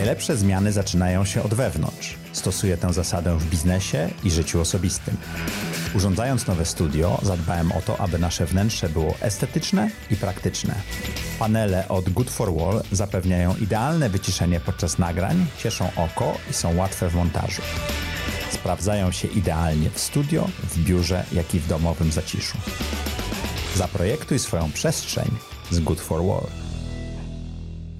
Najlepsze zmiany zaczynają się od wewnątrz. Stosuję tę zasadę w biznesie i życiu osobistym. Urządzając nowe studio, zadbałem o to, aby nasze wnętrze było estetyczne i praktyczne. Panele od Good for Wall zapewniają idealne wyciszenie podczas nagrań, cieszą oko i są łatwe w montażu. Sprawdzają się idealnie w studio, w biurze, jak i w domowym zaciszu. Zaprojektuj swoją przestrzeń z Good for Wall.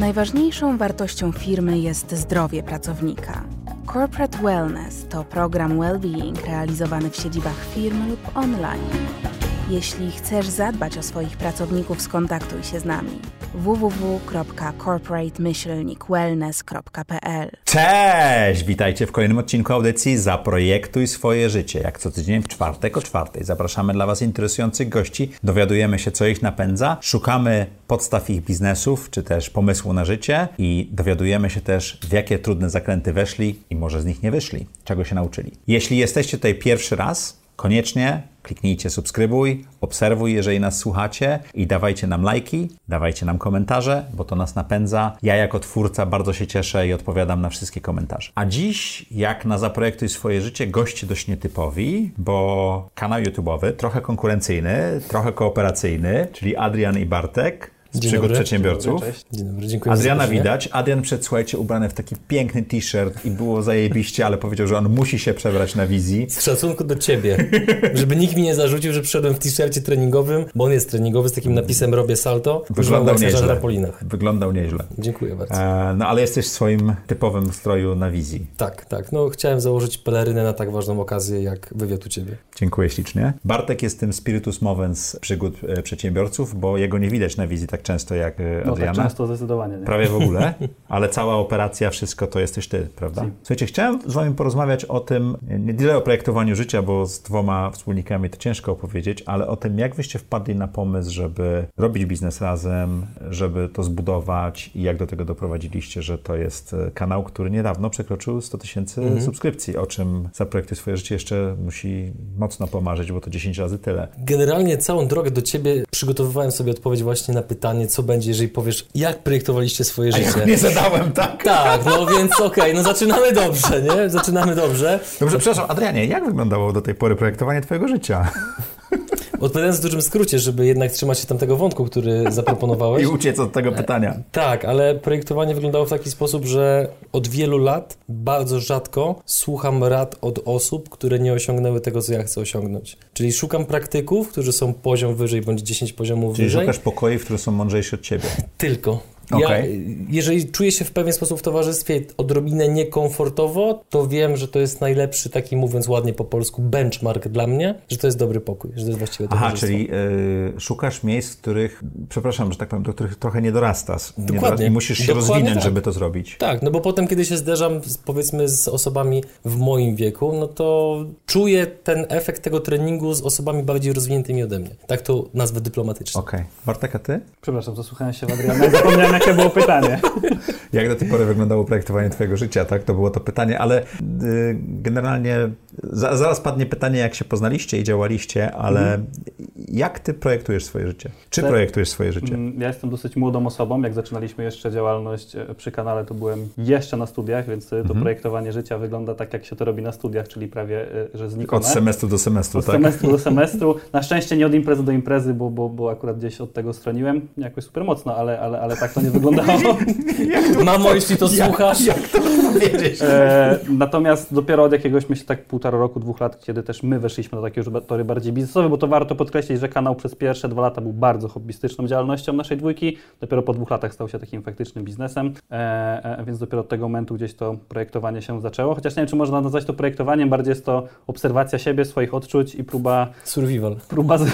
Najważniejszą wartością firmy jest zdrowie pracownika. Corporate Wellness to program well-being realizowany w siedzibach firm lub online. Jeśli chcesz zadbać o swoich pracowników, skontaktuj się z nami www.corporatemyślnikwellness.pl Cześć! Witajcie w kolejnym odcinku audycji Zaprojektuj swoje życie. Jak co tydzień w czwartek o czwartej zapraszamy dla Was interesujących gości, dowiadujemy się, co ich napędza, szukamy podstaw ich biznesów, czy też pomysłu na życie i dowiadujemy się też, w jakie trudne zakręty weszli i może z nich nie wyszli, czego się nauczyli. Jeśli jesteście tutaj pierwszy raz, koniecznie kliknijcie subskrybuj, obserwuj, jeżeli nas słuchacie i dawajcie nam lajki, dawajcie nam komentarze, bo to nas napędza. Ja jako twórca bardzo się cieszę i odpowiadam na wszystkie komentarze. A dziś, jak na Zaprojektuj swoje życie, goście dość nietypowi, bo kanał YouTube'owy, trochę konkurencyjny, trochę kooperacyjny, czyli Adrian i Bartek z Dzień przygód dobry. przedsiębiorców. Cześć. Dzień dobry, dziękuję Adriana za widać. Adrian przed, słuchajcie, ubrany w taki piękny t-shirt i było zajebiście, ale powiedział, że on musi się przebrać na wizji. Z szacunku do ciebie, żeby nikt mi nie zarzucił, że przyszedłem w t-shircie treningowym, bo on jest treningowy z takim napisem robię salto. Wyglądał nieźle. Wyglądał nieźle. Dziękuję bardzo. E, no ale jesteś w swoim typowym stroju na wizji. Tak, tak. No chciałem założyć pelerynę na tak ważną okazję jak wywiad u ciebie. Dziękuję ślicznie. Bartek jest tym spiritus movens przygód e, przedsiębiorców, bo jego nie widać na wizji tak często jak e, No tak Adriana. często zdecydowanie. Nie? Prawie w ogóle, ale cała operacja, wszystko to jesteś ty, prawda? Słuchajcie, chciałem z wami porozmawiać o tym, nie tyle o projektowaniu życia, bo z dwoma wspólnikami to ciężko opowiedzieć, ale o tym, jak wyście wpadli na pomysł, żeby robić biznes razem, żeby to zbudować i jak do tego doprowadziliście, że to jest e, kanał, który niedawno przekroczył 100 tysięcy subskrypcji, o czym Zaprojektuj swoje życie jeszcze musi mocno pomarzyć, bo to 10 razy tyle. Generalnie całą drogę do ciebie przygotowywałem sobie odpowiedź właśnie na pytanie, co będzie, jeżeli powiesz, jak projektowaliście swoje ja życie. go nie zadałem, tak? Tak, no więc okej, no zaczynamy dobrze, nie? Zaczynamy dobrze. Dobrze, przepraszam, Adrianie, jak wyglądało do tej pory projektowanie twojego życia? Odpowiadając w dużym skrócie, żeby jednak trzymać się tamtego wątku, który zaproponowałeś. I uciec od tego pytania. Tak, ale projektowanie wyglądało w taki sposób, że od wielu lat bardzo rzadko słucham rad od osób, które nie osiągnęły tego, co ja chcę osiągnąć. Czyli szukam praktyków, którzy są poziom wyżej bądź 10 poziomów Czyli wyżej. szukasz pokoi, które są mądrzejsze od ciebie. Tylko. Ja, Okej. jeżeli czuję się w pewien sposób w towarzystwie odrobinę niekomfortowo, to wiem, że to jest najlepszy, taki mówiąc ładnie po polsku, benchmark dla mnie, że to jest dobry pokój, że to jest właściwe Aha, czyli y, szukasz miejsc, w których, przepraszam, że tak powiem, do których trochę nie dorastasz. Nie Dokładnie. I musisz się Dokładnie rozwinąć, tak. żeby to zrobić. Tak, no bo potem, kiedy się zderzam, z, powiedzmy, z osobami w moim wieku, no to czuję ten efekt tego treningu z osobami bardziej rozwiniętymi ode mnie. Tak to nazwę dyplomatycznie. Okej. Bartek, a ty? Przepraszam, zasłuchałem się w Adriana zapomniałem, jakie było pytanie. Jak do tej pory wyglądało projektowanie twojego życia, tak? To było to pytanie, ale y, generalnie za, zaraz padnie pytanie, jak się poznaliście i działaliście, ale jak ty projektujesz swoje życie? Czy projektujesz swoje życie? Mm, Ja jestem dosyć młodą osobą. Jak zaczynaliśmy jeszcze działalność e, przy kanale, to byłem jeszcze na studiach, więc to projektowanie życia wygląda tak, jak się to robi na studiach, czyli prawie, e, że znikome. Od semestru do semestru, Od tak? semestru do semestru. Na szczęście nie od imprezy do imprezy, bo, bo, bo akurat gdzieś od tego stroniłem. Jakoś super mocno, ale, ale, ale tak to nie wyglądało. Mamo, jeśli to słuchasz, Jak to powiedzieć? E, natomiast dopiero od jakiegoś, myślę, tak półtora roku, dwóch lat, kiedy też my weszliśmy na takie już tory bardziej biznesowe, bo to warto podkreślić, że kanał przez pierwsze dwa lata był bardzo hobbystyczną działalnością naszej dwójki. Dopiero po dwóch latach stał się takim faktycznym biznesem, e, e, więc dopiero od tego momentu gdzieś to projektowanie się zaczęło. Chociaż nie wiem, czy można nazwać to projektowaniem, bardziej jest to obserwacja siebie, swoich odczuć i próba survival. próba, z,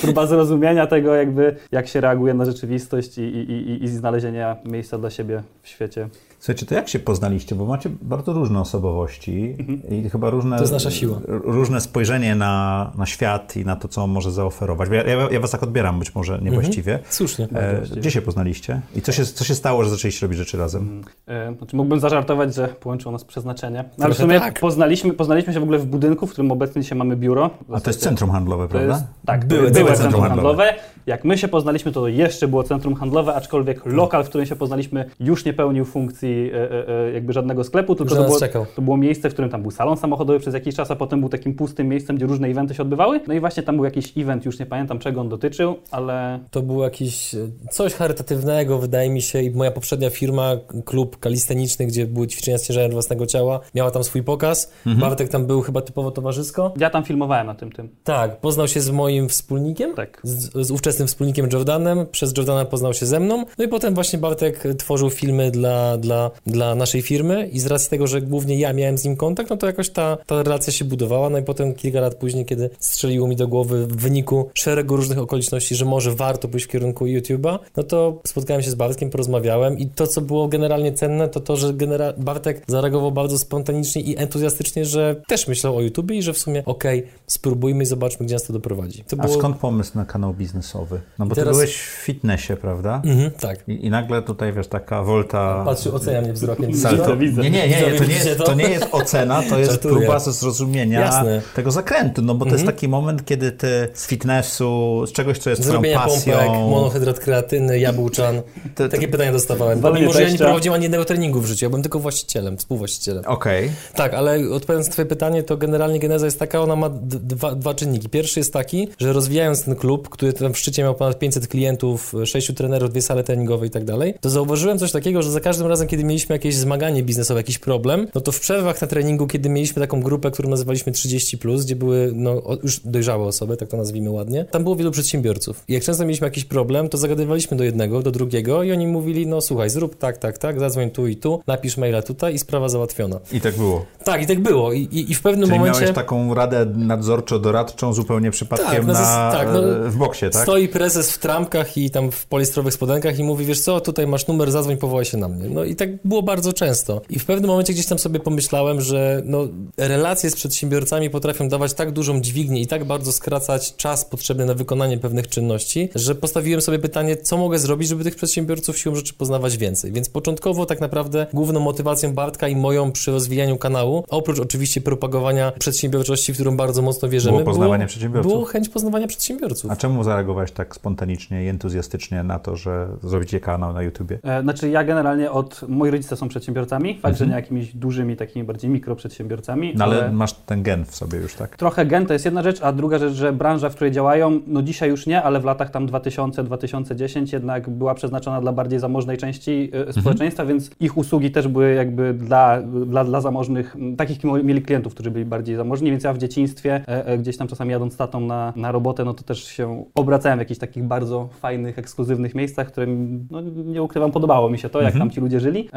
próba zrozumienia tego, jakby jak się reaguje na rzeczywistość i, i, i, i znalezienia miejsca dla siebie w świecie. Słuchajcie, to jak się poznaliście? Bo macie bardzo różne osobowości i chyba różne, To jest nasza siła. różne spojrzenie na, na świat i na to, co on może zaoferować. Bo Ja, ja, ja was tak odbieram być może niewłaściwie. Słusznie. E, gdzie się poznaliście? I co się, co się stało, że zaczęliście robić rzeczy razem? E, Znaczy mógłbym zażartować, że połączyło nas przeznaczenie. No, ale w sumie tak. poznaliśmy, poznaliśmy się w ogóle w budynku, w którym obecnie dzisiaj mamy biuro. A to jest centrum handlowe, To prawda? jest, tak, Były były, były centrum centrum handlowe. handlowe. Jak my się poznaliśmy, to jeszcze było centrum handlowe, aczkolwiek lokal, w którym się poznaliśmy, już nie pełnił funkcji e, e, e, jakby żadnego sklepu, tylko to było, to było miejsce, w którym tam był salon samochodowy przez jakiś czas, a potem był takim pustym miejscem, gdzie różne eventy się odbywały. No i właśnie tam był jakiś event, już nie pamiętam czego on dotyczył, ale To był jakiś coś charytatywnego, wydaje mi się, i moja poprzednia firma, klub kalisteniczny, gdzie były ćwiczenia z ciężarem własnego ciała, miała tam swój pokaz. Bartek tam był chyba typowo towarzysko. ja tam filmowałem na tym tym. Tak, poznał się z moim wspólnikiem, Tak. z, z ówczesnym wspólnikiem Jordanem, przez Jordana poznał się ze mną, no i potem właśnie Bartek tworzył filmy dla, dla, dla naszej firmy i z racji tego, że głównie ja miałem z nim kontakt, no to jakoś ta, ta relacja się budowała, no i potem kilka lat później, kiedy strzeliło mi do głowy w wyniku szeregu różnych okoliczności, że może warto pójść w kierunku YouTube'a, no to spotkałem się z Bartkiem, porozmawiałem i to, co było generalnie cenne, to to, że genera- Bartek zareagował bardzo spontanicznie i entuzjastycznie, że też myślał o YouTubie i że w sumie okej, spróbujmy i zobaczmy, gdzie nas to doprowadzi. To A skąd pomysł na kanał biznesowy? No bo teraz- ty byłeś w fitnessie, prawda? Mhm, tak. I, I nagle tutaj, wiesz, taka volta... Patrzył, ocenia mnie wzrokiem. Salto. widzę. Nie, nie, nie, to nie, jest, to? to nie jest ocena, to jest Żartuję. próba zrozumienia Jasne. tego zakrętu, no bo to jest taki moment, kiedy ty z fitnessu, z czegoś, co jest twoją Zrobienia pasją... pompek, monohydrat kreatyny, jabłczan. To- to- Takie pytania dostawałem. Walenie Mimo, że ja nie prowadziłem ani jednego treningu w życiu, ja byłem tylko właścicielem, współwłaścicielem. Okej. Tak, ale odpowiadając na twoje pytanie, to generalnie geneza jest taka, ona ma dwa, dwa czynniki. Pierwszy jest taki, że rozwijając ten klub, który tam w szczycie miał ponad 500 klientów, sześciu trenerów, dwie sale treningowe i tak dalej, to zauważyłem coś takiego, że za każdym razem, kiedy mieliśmy jakieś zmaganie biznesowe, jakiś problem, no to w przerwach na treningu, kiedy mieliśmy taką grupę, którą nazywaliśmy 30+, gdzie były no, już dojrzałe osoby, tak to nazwijmy ładnie, tam było wielu przedsiębiorców. I jak często mieliśmy jakiś problem, to zagadywaliśmy do jednego, do drugiego i oni mówili, no słuchaj, zrób tak, tak, tak, zadzwoń tu i tu, napisz maila tutaj i sprawa załatwiona. I tak było. Tak, i tak było. I, i, i w pewnym Czyli momencie miałeś taką radę nadzorczo-doradczą zupełnie przypadkiem Tak, na tak, no, w boksie, tak? stoi prezes w trampkach i tam w polistrowych spodenkach i mówi, wiesz co, tutaj masz numer, zadzwoń, powołaj się na mnie. No i tak było bardzo często. I w pewnym momencie gdzieś tam sobie pomyślałem, że no, relacje z przedsiębiorcami potrafią dawać tak dużą dźwignię i tak bardzo skracać czas potrzebny na wykonanie pewnych czynności, że postawiłem sobie pytanie, co mogę zrobić, żeby tych przedsiębiorców siłą rzeczy poznawać więcej. Więc początkowo tak naprawdę główną motywacją Bartka i moją przy rozwijaniu kanału, oprócz oczywiście propagowania przedsiębiorczości, w którą bardzo mocno wierzymy, Było poznawanie przedsiębiorców. Było chęć poznawania przedsiębiorców. A czemu zareagowałeś tak spontanicznie i entuzjastycznie na to, że zrobicie kanał na YouTubie? E, Znaczy ja generalnie od... Moi rodzice są przedsiębiorcami, fakt, że nie jakimiś dużymi, takimi bardziej mikroprzedsiębiorcami, No ale masz ten gen w sobie już, tak? Trochę gen to jest jedna rzecz, a druga rzecz, że branża, w której działają, no dzisiaj już nie, ale w latach tam 2000-2010 jednak była przeznaczona dla bardziej zamożnej części e, społeczeństwa, więc ich usługi też były jakby dla, dla, dla zamożnych, takich mieli klientów, którzy byli bardziej zamożni, więc ja w dzieciństwie e, e, gdzieś tam czasami jadąc tatą na, na robotę, no to też się obracałem w jakichś takich bardzo fajnych, ekskluzywnych miejscach, w którym, no nie ukrywam, podobało mi się to, jak tam ci ludzie żyli,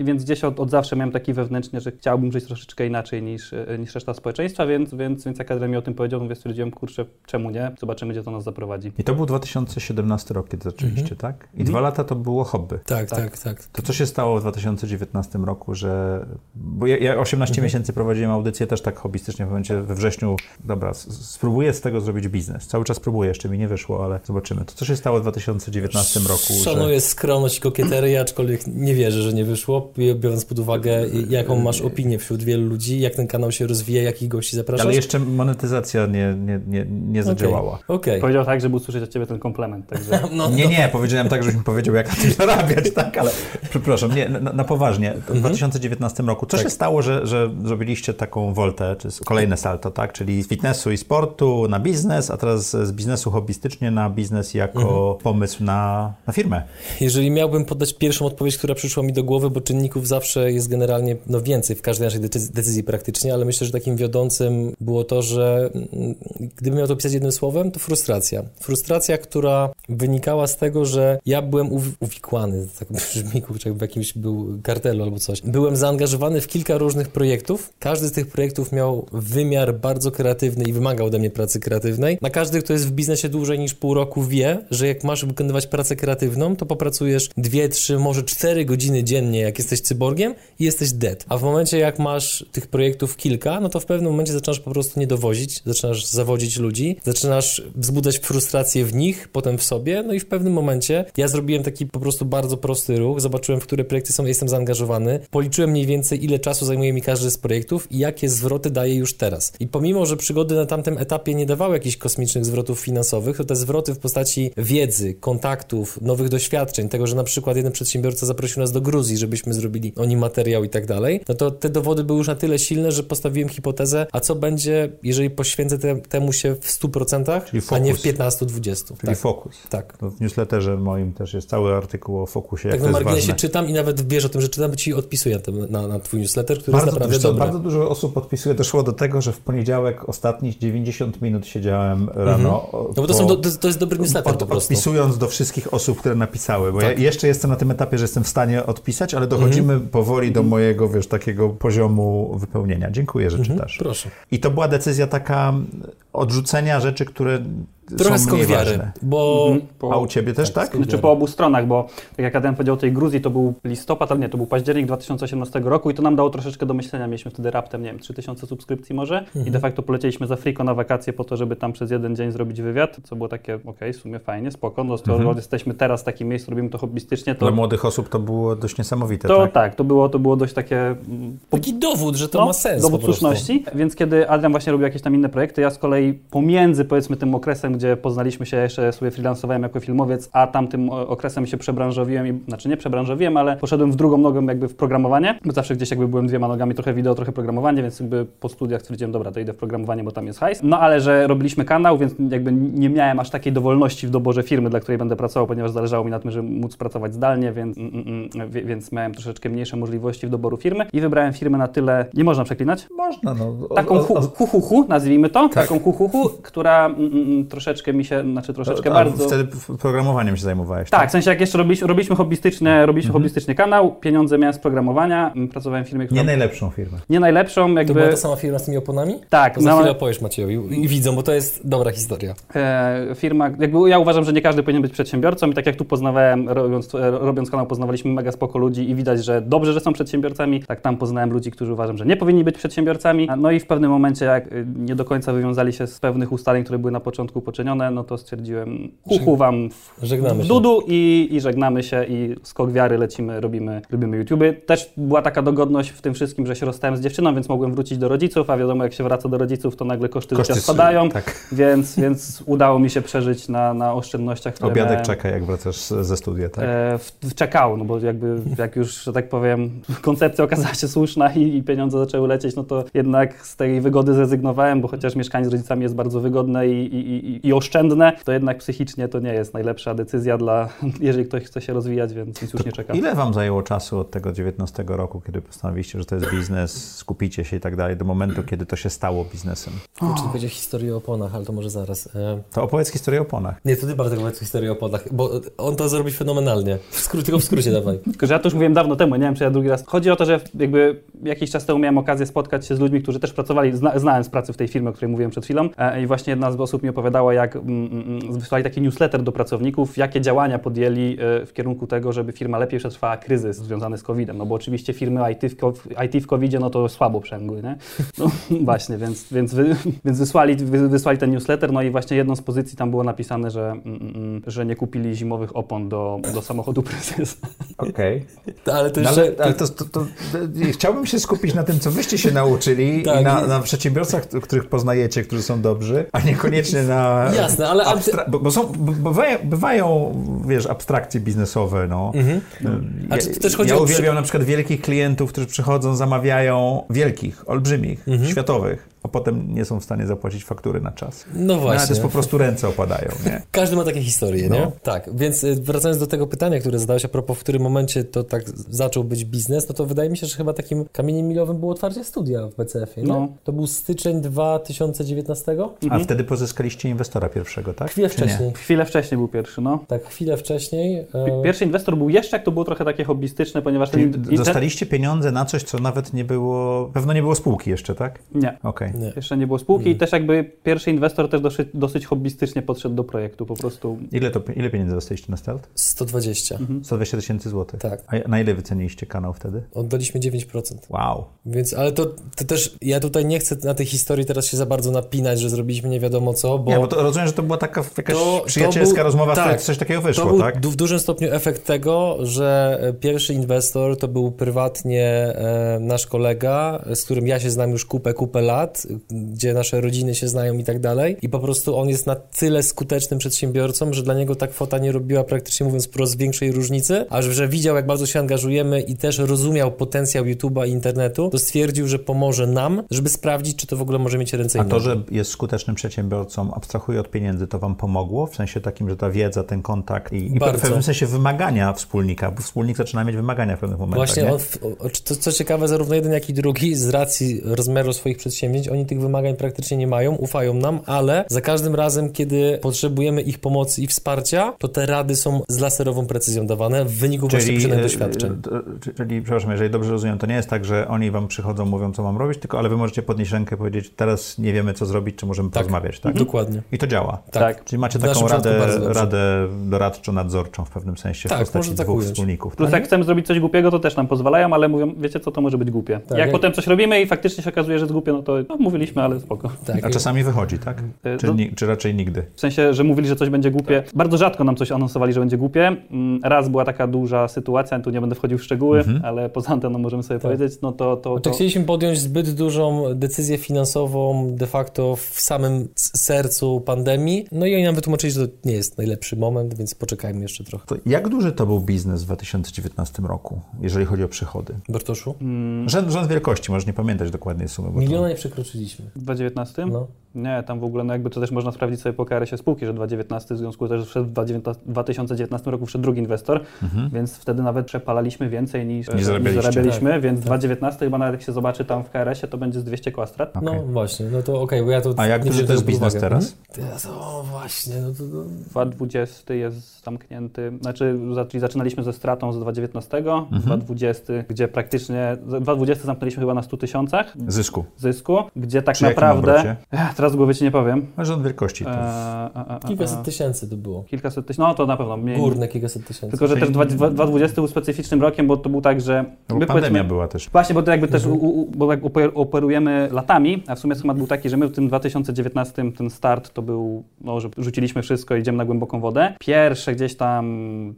więc gdzieś od, od zawsze miałem taki wewnętrznie, że chciałbym żyć troszeczkę inaczej niż, e, niż reszta społeczeństwa, więc, więc, więc jak mi o tym powiedział, mówię, stwierdziłem, kurczę, czemu nie? Zobaczymy, gdzie to nas zaprowadzi. I to był 2017 rok, kiedy zaczęliście, tak? I dwa lata to było hobby. Tak, Tak. tak, tak. To co się stało w 2019 roku, że... Bo ja, ja 18 miesięcy prowadziłem audycję też tak hobbystycznie w momencie we wrześniu. Dobra, spróbuję z tego zrobić biznes. Cały czas próbuję, jeszcze mi nie wyszło, ale zobaczymy. To co się stało w 2019 roku, że... Szanuję skromność i kokieterię, aczkolwiek nie wierzę, że nie wyszło, biorąc pod uwagę, jaką masz opinię wśród wielu ludzi, jak ten kanał się rozwija, jakich gości zapraszasz. Ale jeszcze monetyzacja nie, nie, nie, nie zadziałała. Okej. Powiedział tak, żeby usłyszeć od Ciebie ten komplement, także... No, Nie, nie, powiedziałem tak, żebyś mi powiedział, jak na tym zarabiać, tak, ale przepraszam, nie, na, na poważnie. W 2019 roku, co się stało, że, że zrobiliście taką woltę, czy kolejne salto, tak, czyli z fitnessu i sportu na biznes, a teraz z biznesu hobbystycznie na biznes jako pomysł na, na firmę. Jeżeli miałbym podać pierwszą odpowiedź, która przyszła mi do głowy, bo czynników zawsze jest generalnie no, więcej w każdej naszej decyzji, praktycznie, ale myślę, że takim wiodącym było to, że mm, gdybym miał to opisać jednym słowem, to frustracja. Frustracja, która wynikała z tego, że ja byłem uw- uwikłany, tak brzmi, kurczę, jakby w jakimś był kartelu albo coś. Byłem zaangażowany w kilka różnych projektów. Każdy z tych projektów miał wymiar bardzo kreatywny i wymagał ode mnie pracy kreatywnej. Na każdy, kto jest w biznesie dłużej niż pół roku wie, że jak masz wykonywać pracę kreatywną, to popracujesz dwie, trzy, może cztery godziny dziennie, jak jesteś cyborgiem i jesteś dead. A w momencie, jak masz tych projektów kilka, no to w pewnym momencie zaczynasz po prostu nie dowozić, zaczynasz zawodzić ludzi, zaczynasz wzbudzać frustrację w nich, potem w sobie, no i w pewnym momencie ja zrobiłem taki po prostu bardzo prosty ruch, zobaczyłem, w które projekty są, jestem zaangażowany, policzyłem mniej więcej, ile czasu zajmuje mi każdy z projektów i jakie zwroty daje już teraz. I pomimo, że przygody na tamtym etapie nie dawały jakichś kosmicznych zwrotów finansowych, to te zwroty w postaci wiedzy, kontaktów, nowych doświadczeń, tego, że na przykład jeden przedsiębiorca zaprosił nas do Gruzji, żebyśmy zrobili o nim materiał i tak dalej, no to te dowody były już na tyle silne, że postawiłem hipotezę, a co będzie, jeżeli poświęcę te, temu się w 100%, Czyli a nie w fokus. 15-20. Czyli Tak, fokus. tak. No W newsletterze moim też jest cały artykuł o fokusie, Tak na marginesie czytam i nawet wiesz o tym, że czytam, bo ci odpisuję na, na, na twój newsletter, który Bardzo, jest naprawdę co, bardzo dużo osób podpisuje. Doszło do tego, że w poniedziałek ostatnich 90 minut siedziałem rano. No bo to, są, do, to, to jest dobry newsletter po Od, prostu. odpisując do wszystkich osób, które napisały, bo Tak. ja jeszcze jestem na tym etapie, że jestem w stanie odpisać, ale dochodzimy Mhm. powoli do mojego, wiesz, takiego poziomu wypełnienia. Dziękuję, że Mhm, czytasz. Proszę. I to była decyzja taka odrzucenia rzeczy, które Trochę są skok mniej wiary, ważne. bo Po- A u ciebie też tak? Znaczy po obu stronach, bo tak jak Adam powiedział o tej Gruzji, to był listopad, ale nie, to był październik 2018 roku i to nam dało troszeczkę do myślenia. Mieliśmy wtedy raptem, nie wiem, 3000 subskrypcji może i de facto polecieliśmy za Friko na wakacje po to, żeby tam przez jeden dzień zrobić wywiad, co było takie, okej, w sumie fajnie, spoko, no skoro jesteśmy teraz w takim miejscu, robimy to hobbystycznie, to... Dla młodych osób to było dość niesamowite, To tak? tak, to, było, to było dość takie mm, taki dowód, że to no, ma sens dowód słuszności. Więc kiedy Adrian właśnie robił jakieś tam inne projekty, ja z kolei pomiędzy powiedzmy tym okresem, gdzie poznaliśmy się, jeszcze sobie freelancowałem jako filmowiec, a tamtym okresem się przebranżowiłem, i, znaczy nie przebranżowiłem, ale poszedłem w drugą nogą jakby w programowanie, bo zawsze gdzieś jakby byłem dwiema nogami, trochę wideo, trochę programowanie, więc jakby po studiach stwierdziłem, dobra, to idę w programowanie, bo tam jest hajs. No ale że robiliśmy kanał, więc jakby nie miałem aż takiej dowolności w doborze firmy, dla której będę pracował, ponieważ zależało mi na tym, żeby móc pracować zdalnie, więc, mm, mm, mm, więc miałem troszeczkę mniejsze możliwości w doboru firmy i wybrałem firmę na tyle, nie można przeklinać, Można, no. O- taką o- hu, hu, nazwijmy to, Tak. taką hu, hu, która mm, mm, troszeczkę mi się, znaczy troszeczkę a bardzo... Wtedy programowaniem się zajmowałeś, Tak, w sensie jak jeszcze robiliśmy, robiliśmy hobbystyczne, robiliśmy Mhm. hobbystyczny kanał, pieniądze miałem z programowania, mm, pracowałem w firmie, która... Nie najlepszą firmę. nie najlepszą, jakby... To była ta sama firma z tymi oponami? Tak, To za no, chwilę opowiesz Maciejowi i widzą, bo to jest dobra historia. e, firma, jakby ja uważam, że nie każdy powinien być przedsiębiorcą i tak jak tu poznawałem, robiąc, e, robiąc kanał, poznawaliśmy mega spoko ludzi i widać, że dobrze, że są przedsiębiorcami, tak tam poznałem ludzi, którzy uważam, że nie powinni być przedsiębiorcami, no i w pewnym momencie, jak e, nie do końca wywiązali się z pewnych ustaleń, które były na początku poczynione, no to stwierdziłem, hu, hu wam w, Żegnamy w się. dudu i, i żegnamy się i skok wiary lecimy, robimy, robimy YouTube. Też była taka dogodność w tym wszystkim, że się rozstałem z dziewczyną, więc mogłem wrócić do rodziców, a wiadomo, jak się wraca do rodziców, to nagle koszty, Koszty życia spadają, tak. więc, więc udało mi się przeżyć na, na oszczędnościach, które Obiadek miałem. czeka, jak wracasz ze studia, tak? E, w, w czekał, no bo jakby jak już, że tak powiem, koncepcja okazała się słuszna i, i pieniądze zaczęły lecieć, no to jednak z tej wygody zrezygnowałem, bo chociaż mieszkanie z rodzicami jest bardzo wygodne i, i, i, i oszczędne, to jednak psychicznie to nie jest najlepsza decyzja dla, jeżeli ktoś chce się rozwijać, więc więc już nie czekam. Ile wam zajęło czasu od tego 19 roku, kiedy postanowiliście, że to jest biznes, skupicie się i tak dalej, do momentu, kiedy to się stało biznesem? Kurczę, będzie historia o oponach, ale to może zaraz. E, To opowiedz historię o oponach. Nie, to ty Bartek opowiedz historię o oponach, bo on to zrobi fenomenalnie. W skrócie, tylko w skrócie dawaj. Tylko, że ja to już mówiłem dawno temu, nie wiem, czy ja drugi raz. Chodzi o to, że jakby jakiś czas temu miałem okazję spotkać się z ludźmi, którzy też pracowali, zna, znałem z pracy w tej firmie, o której mówiłem przed chwilą e, i właśnie jedna z osób mi opowiadała, jak mm, mm, wysłali taki newsletter do pracowników, jakie działania podjęli e, w kierunku tego, żeby firma lepiej przetrwała kryzys związany z COVID-em, no bo oczywiście firmy IT w, ko- IT w COVID-zie, no to słabo przęgły, nie? No właśnie, więc, więc, wy, więc wysłali, wy, wysłali ten newsletter, no i właśnie jedną z pozycji tam było napisane, że, mm, mm, że nie kupili zimowych opon do, do samochodu prezesa. Okej. Ale to No jeszcze... ale, ale to, to, to, chciałbym się skupić na tym, co wyście się nauczyli Tak. i na, na przedsiębiorcach, których poznajecie, którzy są dobrzy, a niekoniecznie na... Jasne, ale- Abstra- bo, bo są, bywają, bywają, wiesz, abstrakcje biznesowe, no. A czy też chodzi ja o- uwielbiam na przykład wielkich klientów, którzy przychodzą, zamawiają wielkich, olbrzymich, Mhm. światowych, a potem nie są w stanie zapłacić faktury na czas. No ale właśnie. to jest po prostu ręce opadają, nie? Każdy ma takie historie, nie? No. Tak, więc y, wracając do tego pytania, które zadałeś a propos, w którym momencie to tak zaczął być biznes, no to wydaje mi się, że chyba takim kamieniem milowym było otwarcie studia w BCF-ie, nie? No. To był styczeń 2019? A wtedy pozyskaliście inwestora pierwszego, tak? Chwilę Czy nie? wcześniej. Chwilę wcześniej był pierwszy, no. Tak, chwilę wcześniej. e, Pierwszy inwestor był jeszcze, jak to było trochę takie hobbystyczne, ponieważ Czyli ten, dostaliście pieniądze na coś, co nawet nie było, pewno nie było spółki jeszcze, tak? Nie. Okej. Nie. Jeszcze nie było spółki i też jakby pierwszy inwestor też dosyć, dosyć hobbystycznie podszedł do projektu, po prostu Ile, to, ile pieniędzy dostaliście na start? 120. 120 tysięcy złotych. Tak. A na ile wyceniliście kanał wtedy? Oddaliśmy 9%. Wow. Więc, ale to, to też, ja tutaj nie chcę na tej historii teraz się za bardzo napinać, że zrobiliśmy nie wiadomo co, bo... Nie, bo to rozumiem, że to była taka jakaś To- to przyjacielska był- rozmowa, tak. coś takiego To wyszło, był tak? w dużym stopniu efekt tego, że e, pierwszy inwestor to był prywatnie e, nasz kolega, z którym ja się znam już kupę, kupę lat, gdzie nasze rodziny się znają i tak dalej. I po prostu on jest na tyle skutecznym przedsiębiorcą, że dla niego ta kwota nie robiła praktycznie mówiąc wprost większej różnicy, a że widział, jak bardzo się angażujemy i też rozumiał potencjał YouTube'a i internetu, to stwierdził, że pomoże nam, żeby sprawdzić, czy to w ogóle może mieć ręce A to, że jest skutecznym przedsiębiorcą, abstrahuje od pieniędzy, to wam pomogło? W sensie takim, że ta wiedza, ten kontakt i, i w pewnym sensie wymagania wspólnika, bo wspólnik zaczyna mieć wymagania w pewnych momentach, Właśnie, nie? on, to, co ciekawe, zarówno jeden, jak i drugi, z racji rozmiaru swoich przedsięwzięć, oni tych wymagań praktycznie nie mają, ufają nam, ale za każdym razem, kiedy potrzebujemy ich pomocy i wsparcia, to te rady są z laserową precyzją dawane w wyniku właśnie posiadanych e, doświadczeń. czyli, przepraszam, jeżeli dobrze rozumiem, to nie jest tak, że oni wam przychodzą, mówią, co mam robić, tylko ale wy możecie podnieść rękę i powiedzieć, teraz nie wiemy, co zrobić, czy możemy porozmawiać, tak? Dokładnie. I to działa. tak. Czyli macie taką radę, radę doradczo-nadzorczą w pewnym sensie Tak, w postaci można tak dwóch ująć. wspólników. Plus tak? jak chcemy zrobić coś głupiego, to też nam pozwalają, ale mówią, wiecie co, to może być głupie. Tak, jak jak- potem coś robimy i faktycznie się okazuje, że jest głupie, no to no, mówiliśmy, ale spoko. Tak, A czasami wychodzi, tak? E, Czy, no- ni- czy raczej nigdy? W sensie, że mówili, że coś będzie głupie. Bardzo rzadko nam coś anonsowali, że będzie głupie. Mm, Raz była taka duża sytuacja, tu nie będę wchodził w szczegóły, ale poza anteną możemy sobie powiedzieć, no to... to, No to to chcieliśmy podjąć zbyt dużą decyzję finansową de facto w samym sercu pandemii, no i oni nam wytłumaczyli, że to nie jest najlepszy moment, więc poczekajmy jeszcze trochę. To jak duży to był biznes w 2019 roku, jeżeli chodzi o przychody? Bartoszu? Rząd, rząd wielkości, możesz nie pamiętać dokładnej sumy. Miliona nie przekroczyliśmy. w 2019? No. Nie, tam w ogóle, no jakby to też można sprawdzić sobie po KRS-ie spółki, że 2019 w związku też, że wszedł w 2019 2019 roku wszedł drugi inwestor, więc wtedy nawet przepalaliśmy więcej niż, zarabialiśmy, więc 2019 chyba nawet jak się zobaczy tam w KRS-ie, to będzie z 200 koła strat. Okej. No właśnie, no to okej, bo ja to A jak nie duży to jest biznes uwagę. teraz? Mhm. Teraz, o właśnie, no to... to... 2020 jest zamknięty, znaczy czyli zaczynaliśmy ze stratą z 2019, Mhm. 2020, gdzie praktycznie, 2020 zamknęliśmy chyba na 100 tysiącach Zysku. zysku, gdzie tak Przy naprawdę? Teraz z głowy ci nie powiem, rząd wielkości to. Eee, a, a, a, Kilkaset a. tysięcy to było. kilkaset tysięcy, no to na pewno mniej. Górne kilkaset tysięcy. Tylko, że też dwa- dwa- 2020 był specyficznym rokiem, bo to był tak, że No, bo pandemia była też. Właśnie, bo to jakby też, u, u, bo jak oper- operujemy latami, a w sumie schemat był taki, że my w tym 2019 ten start to był, no, że rzuciliśmy wszystko, idziemy na głęboką wodę. Pierwsze gdzieś tam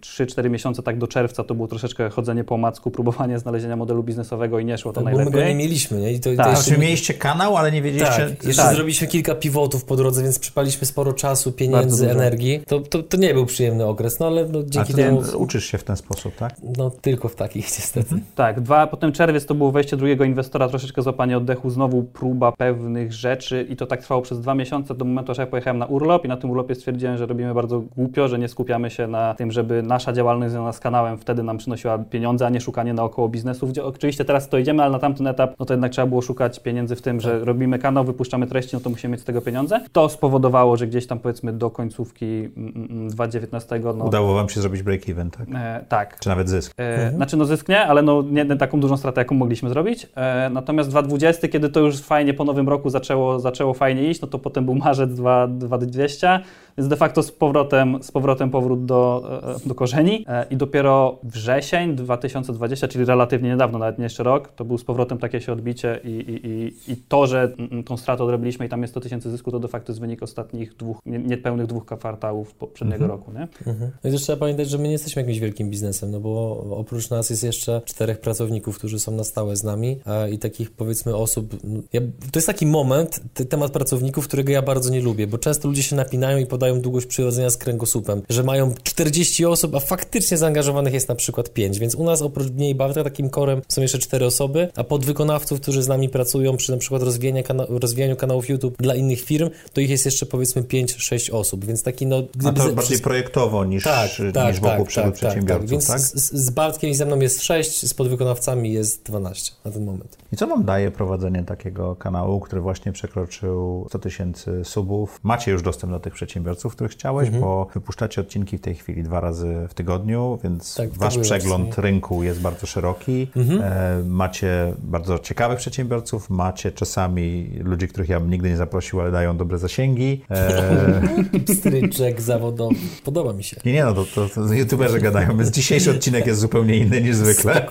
3-4 miesiące tak do czerwca to było troszeczkę chodzenie po macku, próbowanie znalezienia modelu biznesowego i nie szło to Tak, bo my najlepiej. go nie mieliśmy, nie? I to, Tak. to Znaczy, mieliście kanał, ale nie wiedzieliście... Tak, jeszcze Tak. zrobiliśmy kilka pivotów po drodze, więc przypaliśmy sporo czasu, pieniędzy, energii. To, to, to nie był przyjemny okres, no ale no, A dzięki ty temu... uczysz się w ten sposób, tak? No tylko w takich niestety. Tak, dwa, potem czerwiec to było wejście drugiego inwestora, troszeczkę złapanie oddechu, znowu próba pewnych rzeczy i to tak trwało przez dwa miesiące do momentu, aż ja pojechałem na urlop i na tym urlopie stwierdziłem, że robimy bardzo głupio, że nie skupiamy się na tym, żeby nasza działalność związana z kanałem wtedy nam przynosiła pieniądze, a nie szukanie naokoło biznesów, gdzie oczywiście teraz to idziemy, ale na tamten etap, no to jednak trzeba było szukać pieniędzy w tym, że robimy kanał, wypuszczamy treści, no to musimy mieć z tego pieniądze. To spowodowało, że gdzieś tam powiedzmy do końcówki mm, mm, 2019, no Udało wam się zrobić break-even, tak? e, tak, Czy nawet zysk? E, Znaczy, no zysk nie, ale no nie nie taką dużą stratę, jaką mogliśmy zrobić. E, natomiast 2020, kiedy to już fajnie po nowym roku zaczęło, zaczęło fajnie iść, no to potem był marzec 2 2020, więc de facto z powrotem, z powrotem powrót do, e, do korzeni. E, I dopiero wrzesień 2020, czyli relatywnie niedawno, nawet nie jeszcze rok, to był z powrotem takie się odbicie i, i, i, i to, że mm, tą stratę odrobiliśmy i tam jest 100 tysięcy zysku, to de facto jest wynik ostatnich dwóch, nie- niepełnych dwóch kwartałów poprzedniego roku, nie? Mhm. No i też trzeba pamiętać, że my nie jesteśmy jakimś wielkim biznesem, no bo oprócz nas jest jeszcze czterech pracowników, którzy są na stałe z nami a, i takich powiedzmy osób. no, Ja, to jest taki moment, te, temat pracowników, którego ja bardzo nie lubię, bo często ludzie się napinają i podają długość przyrodzenia z kręgosłupem, że mają 40 osób, a faktycznie zaangażowanych jest na przykład 5, więc u nas oprócz mnie i Bartka takim korem są jeszcze cztery osoby, a podwykonawców, którzy z nami pracują przy na przykład rozwijaniu, kana rozwijaniu kanałów YouTube dla innych firm, to ich jest jeszcze powiedzmy 5-6 osób, więc taki no... A gdyby to ze- bardziej projektowo niż, tak, tak, niż wokół tak, przygód tak, tak, przedsiębiorców, Więc tak? Z, z Bartkiem i ze mną jest 6, z podwykonawcami jest 12 na ten moment. I co wam daje prowadzenie takiego kanału, który właśnie przekroczył 100 tysięcy subów? Macie już dostęp do tych przedsiębiorców, przedsiębiorców, których chciałeś, bo wypuszczacie odcinki w tej chwili dwa razy w tygodniu, więc Tak, wasz przegląd właśnie. rynku jest bardzo szeroki. E, macie bardzo ciekawych przedsiębiorców, macie czasami ludzi, których ja bym nigdy nie zaprosił, ale dają dobre zasięgi. E, Stryczek zawodowy. Podoba mi się. nie, nie, no to, to, to youtuberzy gadają, więc dzisiejszy odcinek jest zupełnie inny niż zwykle.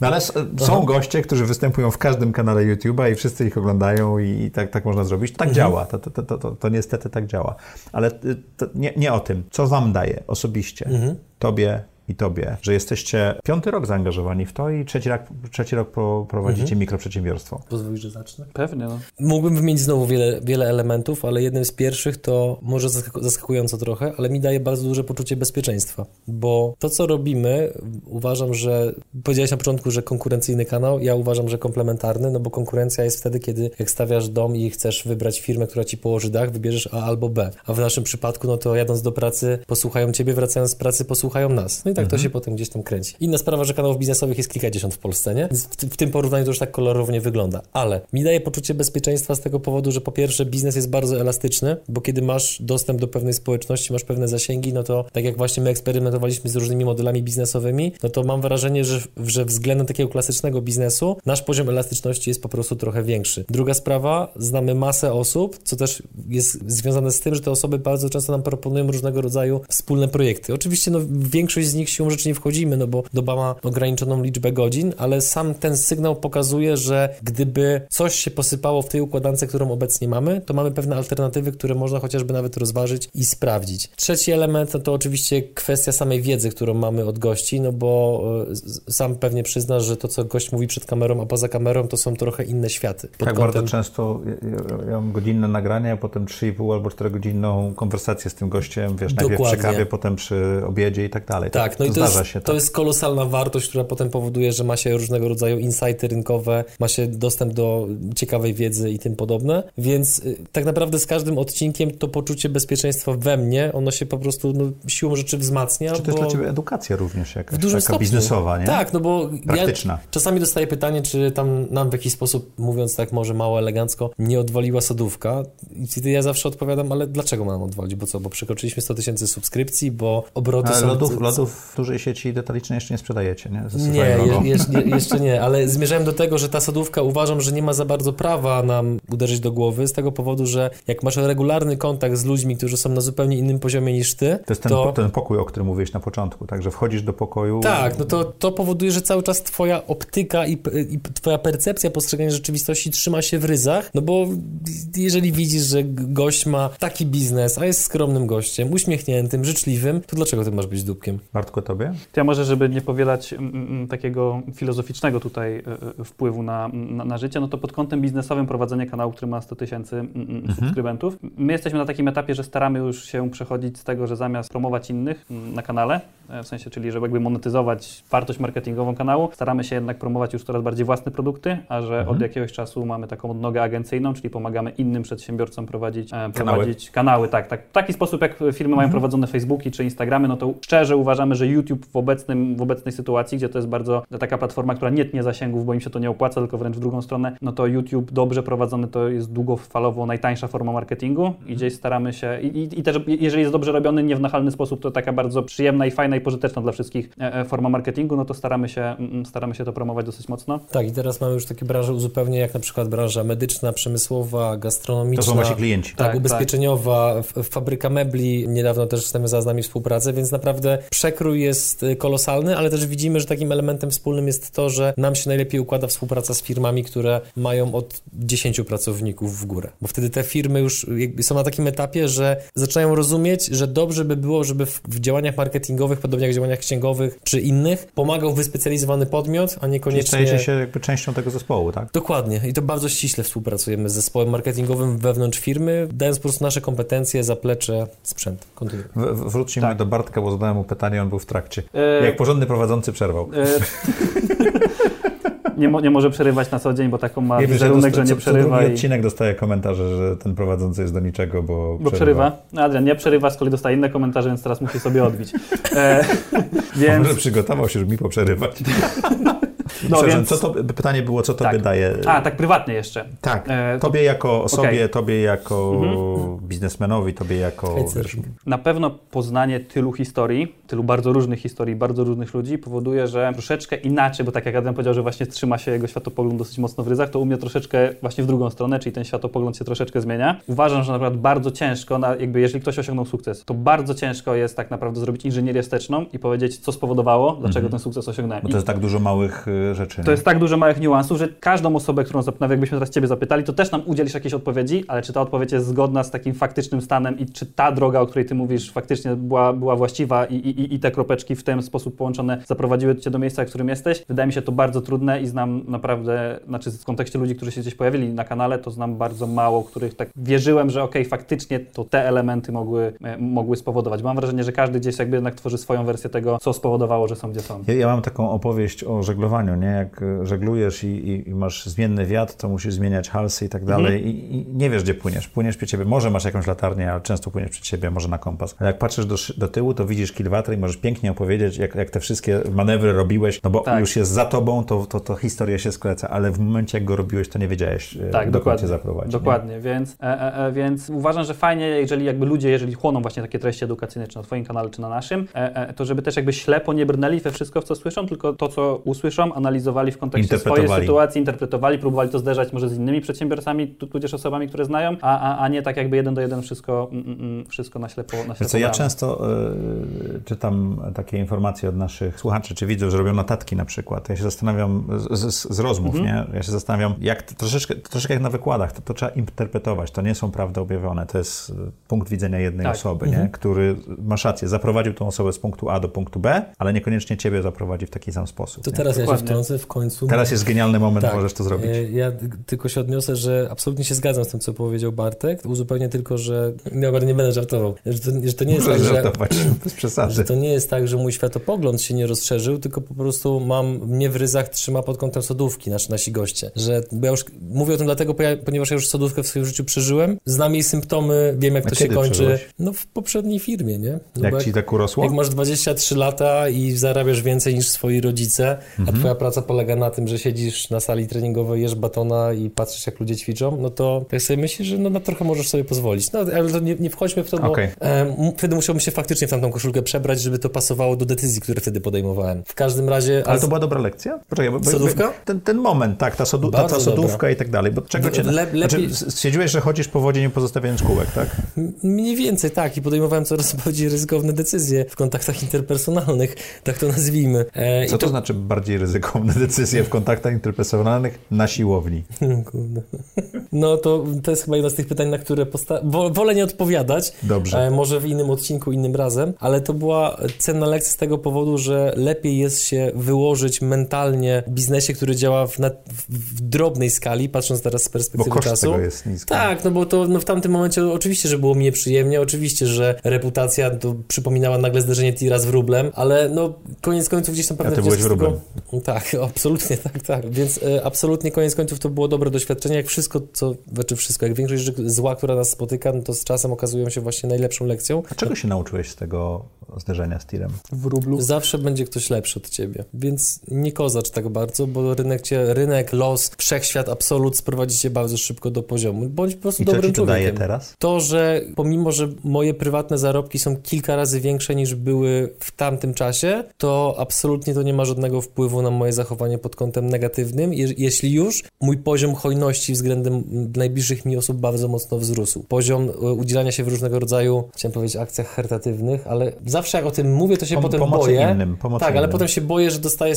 No ale są goście, którzy występują w każdym kanale YouTube'a i wszyscy ich oglądają i, i tak, tak można zrobić. Tak działa, to, to, to, to, to, to niestety tak działa. Ale y, nie, nie o tym, co wam daje osobiście, tobie i tobie, że jesteście piąty rok zaangażowani w to i trzeci rok, trzeci rok pro, prowadzicie mikroprzedsiębiorstwo. Pozwolisz, że zacznę? Pewnie, no. Mógłbym wymienić znowu wiele, wiele elementów, ale jednym z pierwszych to może zaskaku- zaskakująco trochę, ale mi daje bardzo duże poczucie bezpieczeństwa, bo to, co robimy, uważam, że powiedziałeś na początku, że konkurencyjny kanał, ja uważam, że komplementarny, no bo konkurencja jest wtedy, kiedy jak stawiasz dom i chcesz wybrać firmę, która ci położy dach, wybierzesz A albo B, a w naszym przypadku, no to jadąc do pracy posłuchają ciebie, wracając z pracy posłuchają nas. No tak to się potem gdzieś tam kręci. Inna sprawa, że kanałów biznesowych jest kilkadziesiąt w Polsce, nie? W, w tym porównaniu to już tak kolorownie wygląda. Ale mi daje poczucie bezpieczeństwa z tego powodu, że po pierwsze biznes jest bardzo elastyczny, bo kiedy masz dostęp do pewnej społeczności, masz pewne zasięgi, no to tak jak właśnie my eksperymentowaliśmy z różnymi modelami biznesowymi, no to mam wrażenie, że, że względem takiego klasycznego biznesu nasz poziom elastyczności jest po prostu trochę większy. Druga sprawa, znamy masę osób, co też jest związane z tym, że te osoby bardzo często nam proponują różnego rodzaju wspólne projekty. Oczywiście no, większość z nich siłą rzeczy nie wchodzimy, no bo doba ma ograniczoną liczbę godzin, ale sam ten sygnał pokazuje, że gdyby coś się posypało w tej układance, którą obecnie mamy, to mamy pewne alternatywy, które można chociażby nawet rozważyć i sprawdzić. Trzeci element no to oczywiście kwestia samej wiedzy, którą mamy od gości, no bo e, sam pewnie przyznasz, że to, co gość mówi przed kamerą, a poza kamerą, to są trochę inne światy. Pod Tak kątem- bardzo często ja, ja- mam godzinne nagranie, a potem 3,5 albo 4 godzinną konwersację z tym gościem, wiesz, najpierw przy Dokładnie. kawie, potem przy obiedzie i tak dalej. Tak, no i to zdarza jest, się. to tak. jest kolosalna wartość, która potem powoduje, że ma się różnego rodzaju insighty rynkowe, ma się dostęp do ciekawej wiedzy i tym podobne, więc y, tak naprawdę z każdym odcinkiem to poczucie bezpieczeństwa we mnie, ono się po prostu no, siłą rzeczy wzmacnia, Czy to jest dla Ciebie edukacja również jakaś w dużym taka stopniu. biznesowa, nie? Tak, no bo Praktyczna. ja czasami dostaję pytanie, czy tam nam w jakiś sposób, mówiąc tak może mało elegancko, nie odwaliła sodówka i ja zawsze odpowiadam, ale dlaczego mam odwalić, bo co, bo przekroczyliśmy 100 tysięcy subskrypcji, bo obroty Ale są... lodów, lodów w dużej sieci detalicznej jeszcze nie sprzedajecie, nie? Ze Nie, logo. je, jeszcze, nie, ale zmierzałem do tego, że ta sodówka uważam, że nie ma za bardzo prawa nam uderzyć do głowy z tego powodu, że jak masz regularny kontakt z ludźmi, którzy są na zupełnie innym poziomie niż ty, To jest ten, to... ten pokój, o którym mówiłeś na początku, tak? Że wchodzisz do pokoju... Tak, no to, to powoduje, że cały czas twoja optyka i, i twoja percepcja postrzegania rzeczywistości trzyma się w ryzach, no bo jeżeli widzisz, że gość ma taki biznes, a jest skromnym gościem, uśmiechniętym, życzliwym, to dlaczego ty masz być dupkiem? Bartku, tobie? To ja może, żeby nie powielać mm, mm, takiego filozoficznego tutaj y, wpływu na, na, na życie, no to pod kątem biznesowym prowadzenie kanału, który ma 100 tysięcy mm, mm, subskrybentów, my jesteśmy na takim etapie, że staramy już się przechodzić z tego, że zamiast promować innych mm, na kanale, e, w sensie, czyli żeby jakby monetyzować wartość marketingową kanału, staramy się jednak promować już coraz bardziej własne produkty, a że od jakiegoś czasu mamy taką odnogę agencyjną, czyli pomagamy innym przedsiębiorcom prowadzić, e, prowadzić kanały, tak, tak. W taki sposób, jak firmy mają prowadzone Facebooki czy Instagramy, no to szczerze uważamy, że YouTube w, obecnym, w obecnej sytuacji, gdzie to jest bardzo taka platforma, która nie tnie zasięgów, bo im się to nie opłaca, tylko wręcz w drugą stronę, no to YouTube dobrze prowadzony to jest długofalowo najtańsza forma marketingu i gdzieś staramy się, i, i, i też jeżeli jest dobrze robiony, nie w nachalny sposób, to taka bardzo przyjemna i fajna i pożyteczna dla wszystkich e, e, forma marketingu, no to staramy się, mm, staramy się to promować dosyć mocno. Tak, i teraz mamy już takie branże uzupełnienia, jak na przykład branża medyczna, przemysłowa, To gastronomiczna. są wasi klienci. Tak, Tak, ubezpieczeniowa, f- fabryka mebli, niedawno też nawiązała z nami współpracę, więc naprawdę przekrój jest y, kolosalny, ale też widzimy, że takim elementem wspólnym jest to, że nam się najlepiej układa współpraca z firmami, które mają od 10 pracowników w górę, bo wtedy te firmy już są na takim etapie, że zaczynają rozumieć, że dobrze by było, żeby w, w działaniach marketingowych, podobnie jak w działaniach księgowych czy innych, pomagał wyspecjalizowany podmiot, a niekoniecznie... stajecie się jakby częścią tego zespołu, tak? Dokładnie i to bardzo ściśle współpracujemy z zespołem marketingowym wewnątrz firmy, dając po prostu nasze kompetencje, zaplecze, sprzęt. Kontynuuj. W, w- wróćmy Tak. do Bartka, bo zadałem mu pytanie, on był w trakcie. E, Jak porządny prowadzący przerwał. E, nie, mo, nie może przerywać na co dzień, bo taką ma że wizerunek, że nie co, co przerywa. drugi I, odcinek dostaje komentarze, że ten prowadzący jest do niczego, bo, bo przerywa. No, Adrian nie przerywa, z kolei dostaje inne komentarze, więc teraz musi sobie odbić. E, więc Może przygotował się, żeby mi poprzerywać. No więc- co to, pytanie było, co tobie Tak. daje? A, tak prywatnie jeszcze. Tak, E, to- tobie jako osobie, okej. tobie jako Mhm. biznesmenowi, tobie jako... Wiesz, Na pewno poznanie tylu historii, tylu bardzo różnych historii, bardzo różnych ludzi powoduje, że troszeczkę inaczej, bo tak jak Adam powiedział, że właśnie trzyma się jego światopogląd dosyć mocno w ryzach, to u mnie troszeczkę właśnie w drugą stronę, czyli ten światopogląd się troszeczkę zmienia. Uważam, że na przykład bardzo ciężko, na, jakby jeżeli ktoś osiągnął sukces, to bardzo ciężko jest tak naprawdę zrobić inżynierię wsteczną i powiedzieć, co spowodowało, dlaczego ten sukces osiągnąłem. bo to jest tak dużo małych y, rzeczy. to jest tak dużo małych niuansów, że każdą osobę, którą nawet jakbyśmy teraz Ciebie zapytali, to też nam udzielisz jakiejś odpowiedzi, ale czy ta odpowiedź jest zgodna z takim faktycznym stanem i czy ta droga, o której Ty mówisz, faktycznie była, była właściwa i, i, i te kropeczki w ten sposób połączone zaprowadziły Cię do miejsca, w którym jesteś? Wydaje mi się to bardzo trudne i znam naprawdę, znaczy w kontekście ludzi, którzy się gdzieś pojawili na kanale, to znam bardzo mało, których tak wierzyłem, że okej, faktycznie to te elementy mogły, e, mogły spowodować. Mam wrażenie, że każdy gdzieś jakby jednak tworzy swoją wersję tego, co spowodowało, że są gdzie są. Ja, ja mam taką opowieść o żeglowaniu, nie? Jak żeglujesz i, i, i masz zmienny wiatr, to musisz zmieniać halsy i tak dalej i, i nie wiesz, gdzie płyniesz. Płyniesz przed siebie, może masz jakąś latarnię, ale często płyniesz przed siebie, może na kompas. Ale jak patrzysz do, do tyłu, to widzisz kilwatry i możesz pięknie opowiedzieć, jak, jak te wszystkie manewry robiłeś, no bo Tak. już jest za tobą, to, to, to historia się skleca, ale w momencie, jak go robiłeś, to nie wiedziałeś, y, Tak, dokąd dokładnie. cię zaprowadzi. nie? Dokładnie, więc, e, e, e, więc uważam, że fajnie, jeżeli jakby ludzie, jeżeli chłoną właśnie takie treści edukacyjne, czy na Twoim kanale, czy na naszym, e, e, to żeby też jakby ślepo nie brnęli we wszystko, w co słyszą, tylko to, co usłyszą, analizowali w kontekście swojej sytuacji, interpretowali, próbowali to zderzać może z innymi przedsiębiorcami, tu- tudzież osobami, które znają, a, a, a nie tak jakby jeden do jeden wszystko, mm, mm, mm, wszystko na ślepo, na ślepo co, ja często y, czytam takie informacje od naszych słuchaczy czy widzów, że robią notatki na przykład. Ja się zastanawiam z, z, z rozmów, Mhm. nie? Ja się zastanawiam, jak to, troszeczkę, troszeczkę jak na wykładach, to, to trzeba interpretować. To nie są prawdy objawione, to jest y, punkt widzenia jednej Tak. osoby, nie? który, masz rację, zaprowadził tą osobę z punktu A do punktu B, ale niekoniecznie ciebie zaprowadzi w taki sam sposób. To nie? teraz ja się Dokładnie. Wtrącę w końcu. Teraz jest genialny moment, Tak. możesz to zrobić. E, Ja tylko się odniosę, że absolutnie się zgadzam z tym, co powiedział Bartek. Uzupełnię tylko, że dobra, nie będę żartował. Że to, że to nie jest Możesz tak, że, żartować, bez przesady. że to nie jest tak, że mój światopogląd się nie rozszerzył, tylko po prostu mam mnie w ryzach trzyma pod kątem sodówki, nasz, nasi goście. Że bo ja już mówię o tym dlatego, ponieważ ja już sodówkę w swoim życiu przeżyłem, znam jej symptomy, wiem jak A to się kończy. przeżyłeś? No w poprzedniej firmie, nie? No bo Jak ci tak urosło? jak masz 23 lata i zarabiasz więcej niż swoi rodzice, Mhm. a twoja praca polega na tym, że siedzisz na sali treningowej, jesz batona i patrzysz, jak ludzie ćwiczą, no to tak sobie myślisz, że no, na trochę możesz sobie pozwolić. No ale to nie, nie wchodźmy w to, bo em, wtedy musiałbym się faktycznie w tamtą koszulkę przebrać, żeby to pasowało do decyzji, które wtedy podejmowałem. W każdym razie... Ale to była dobra lekcja? Poczekaj, bo, bo, Sodówka? Ten, ten moment, tak, ta, sodu, ta, ta sodówka i tak dalej. Bo czego cię... Le- lepiej- Znaczy, stwierdziłeś, że chodzisz po wodzie nie pozostawiając kółek, tak? Mniej więcej tak i podejmowałem coraz bardziej ryzykowne decyzje w kontaktach interpersonalnych, tak to nazwijmy. E, Co i to znaczy bardziej ryzykowne decyzje w kontaktach interpersonalnych na siłowni? No to, to jest chyba jedno z tych pytań, na które posta- wo- wolę nie odpowiadać. Dobrze. E, może w innym odcinku, innym razem, ale to była cenna lekcja z tego powodu, że lepiej jest się wyłożyć mentalnie w biznesie, który działa w, na, w, drobnej skali, patrząc teraz z Bo perspektywy koszt czasu. tego jest niski. Tak, no bo to no w tamtym momencie oczywiście, że było mi nieprzyjemnie, oczywiście, że reputacja to przypominała nagle zderzenie tira z wróblem, ale no koniec końców gdzieś tam pewne ty byłeś z tego- wróblem. Tak, absolutnie, tak, tak. Więc e, absolutnie koniec końców to było dobre doświadczenie, jak wszystko, co, znaczy wszystko, jak większość rzeczy zła, która nas spotyka, no to z czasem okazują się właśnie najlepszą lekcją. A czego się nauczyłeś z tego zderzenia z tirem? W rublu. Zawsze będzie ktoś lepszy od ciebie, więc nie kozacz tak bardzo, bo rynek cię, rynek, los, wszechświat, absolut sprowadzi cię bardzo szybko do poziomu. Bądź po prostu I co dobrym ci to daje teraz? To, że pomimo, że moje prywatne zarobki są kilka razy większe niż były w tamtym czasie, to absolutnie to nie ma żadnego wpływu na moje zachowanie pod kątem negatywnym. Je jeśli już, mój poziom hojności względem najbliższych mi osób bardzo mocno wzrósł. Poziom e, udzielania się w różnego rodzaju, chciałem powiedzieć, akcjach charytatywnych, ale zawsze jak o tym mówię, to się Pom- potem pomocy boję. innym, pomocy tak, ale innym. potem się boję, że dostaję,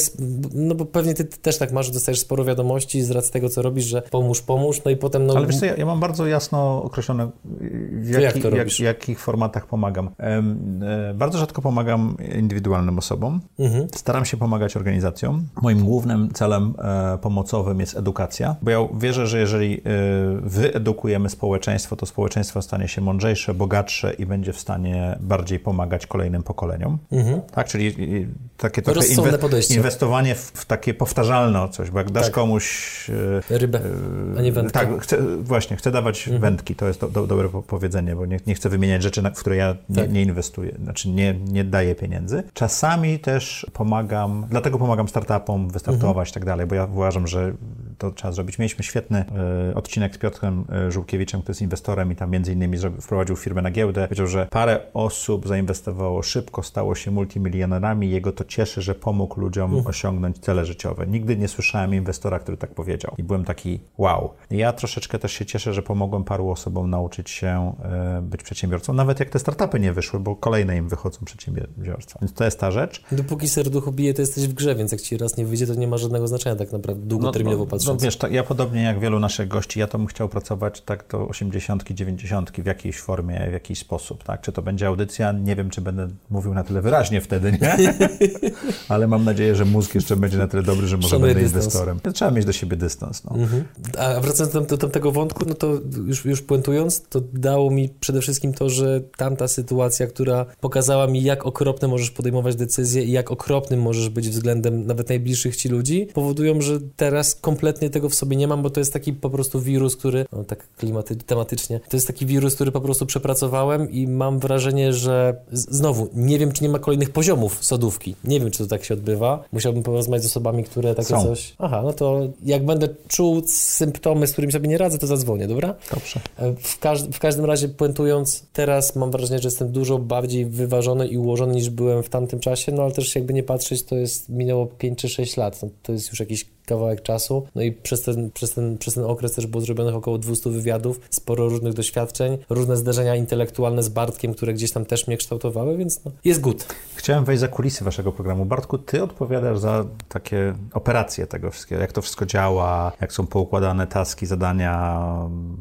no bo pewnie ty też tak masz, że dostajesz sporo wiadomości z racji tego, co robisz, że pomóż, pomóż, no i potem no... Ale wiesz co, ja, ja mam bardzo jasno określone, w jak robisz? jakich formatach pomagam. E, bardzo rzadko pomagam indywidualnym osobom. Mhm. Staram się pomagać organizacjom. Moim głównym celem e, pomocowym jest edukacja, bo ja wierzę, że jeżeli e, wyedukujemy społeczeństwo, to społeczeństwo stanie się mądrzejsze, bogatsze i będzie w stanie bardziej pomagać kolejnym pokoleniom. Mhm. Tak, czyli takie trochę podejście. inwestowanie w, w takie powtarzalne coś, bo jak dasz Tak. komuś e, Rybę, a nie wędkę. tak, chcę, właśnie, chcę dawać Mhm. wędki, to jest do, do, dobre po- powiedzenie, bo nie, nie chcę wymieniać rzeczy, na, w które ja nie, Tak. nie inwestuję, znaczy nie, nie daję pieniędzy. Czasami też pomagam, dlatego pomagam startupom, startupom wystartować i tak dalej, bo ja uważam, że to trzeba zrobić. Mieliśmy świetny y, odcinek z Piotrem y, Żółkiewiczem, który jest inwestorem i tam między innymi wprowadził firmę na giełdę. Powiedział, że parę osób zainwestowało szybko, stało się multimilionerami. Jego to cieszy, że pomógł ludziom Mhm. osiągnąć cele życiowe. Nigdy nie słyszałem inwestora, który tak powiedział. I byłem taki wow. Ja troszeczkę też się cieszę, że pomogłem paru osobom nauczyć się y, być przedsiębiorcą, nawet jak te startupy nie wyszły, bo kolejne im wychodzą przedsiębiorstwa. Więc to jest ta rzecz. Dopóki serducho bije, to jesteś w grze, więc jak ci raz nie wyjdzie, to nie ma żadnego znaczenia tak naprawdę długoterminowo no, patrząc. No, wiesz, ja podobnie jak wielu naszych gości, ja to bym chciał pracować tak do 80, 90 w jakiejś formie, w jakiś sposób, tak? Czy to będzie audycja? Nie wiem, czy będę mówił na tyle wyraźnie wtedy, nie? Ale mam nadzieję, że mózg jeszcze będzie na tyle dobry, że może Szanuję będę dystans. inwestorem. Trzeba mieć do siebie dystans, no. Mhm. A wracając do, do tamtego wątku, no to już, już puentując, to dało mi przede wszystkim to, że tamta sytuacja, która pokazała mi, jak okropne możesz podejmować decyzje i jak okropnym możesz być względem nawet najbliższych ci ludzi, powodują, że teraz kompletnie tego w sobie nie mam, bo to jest taki po prostu wirus, który, no tak klimaty, tematycznie, to jest taki wirus, który po prostu przepracowałem i mam wrażenie, że znowu, nie wiem, czy nie ma kolejnych poziomów sodówki. Nie wiem, czy to tak się odbywa. Musiałbym porozmawiać z osobami, które takie Są. coś... Aha, no to jak będę czuł symptomy, z którymi sobie nie radzę, to zadzwonię, dobra? Dobrze. E, W, każ w każdym razie, puentując, teraz mam wrażenie, że jestem dużo bardziej wyważony i ułożony niż byłem w tamtym czasie, no ale też jakby nie patrzeć, to jest minęło 5 czy 6 lat, no, to jest już jakiś kawałek czasu, no i przez ten, przez, ten, przez ten okres też było zrobionych około 200 wywiadów, sporo różnych doświadczeń, różne zdarzenia intelektualne z Bartkiem, które gdzieś tam też mnie kształtowały, więc no, jest good. Chciałem wejść za kulisy waszego programu. Bartku, ty odpowiadasz za takie operacje tego wszystkiego, jak to wszystko działa, jak są poukładane taski, zadania.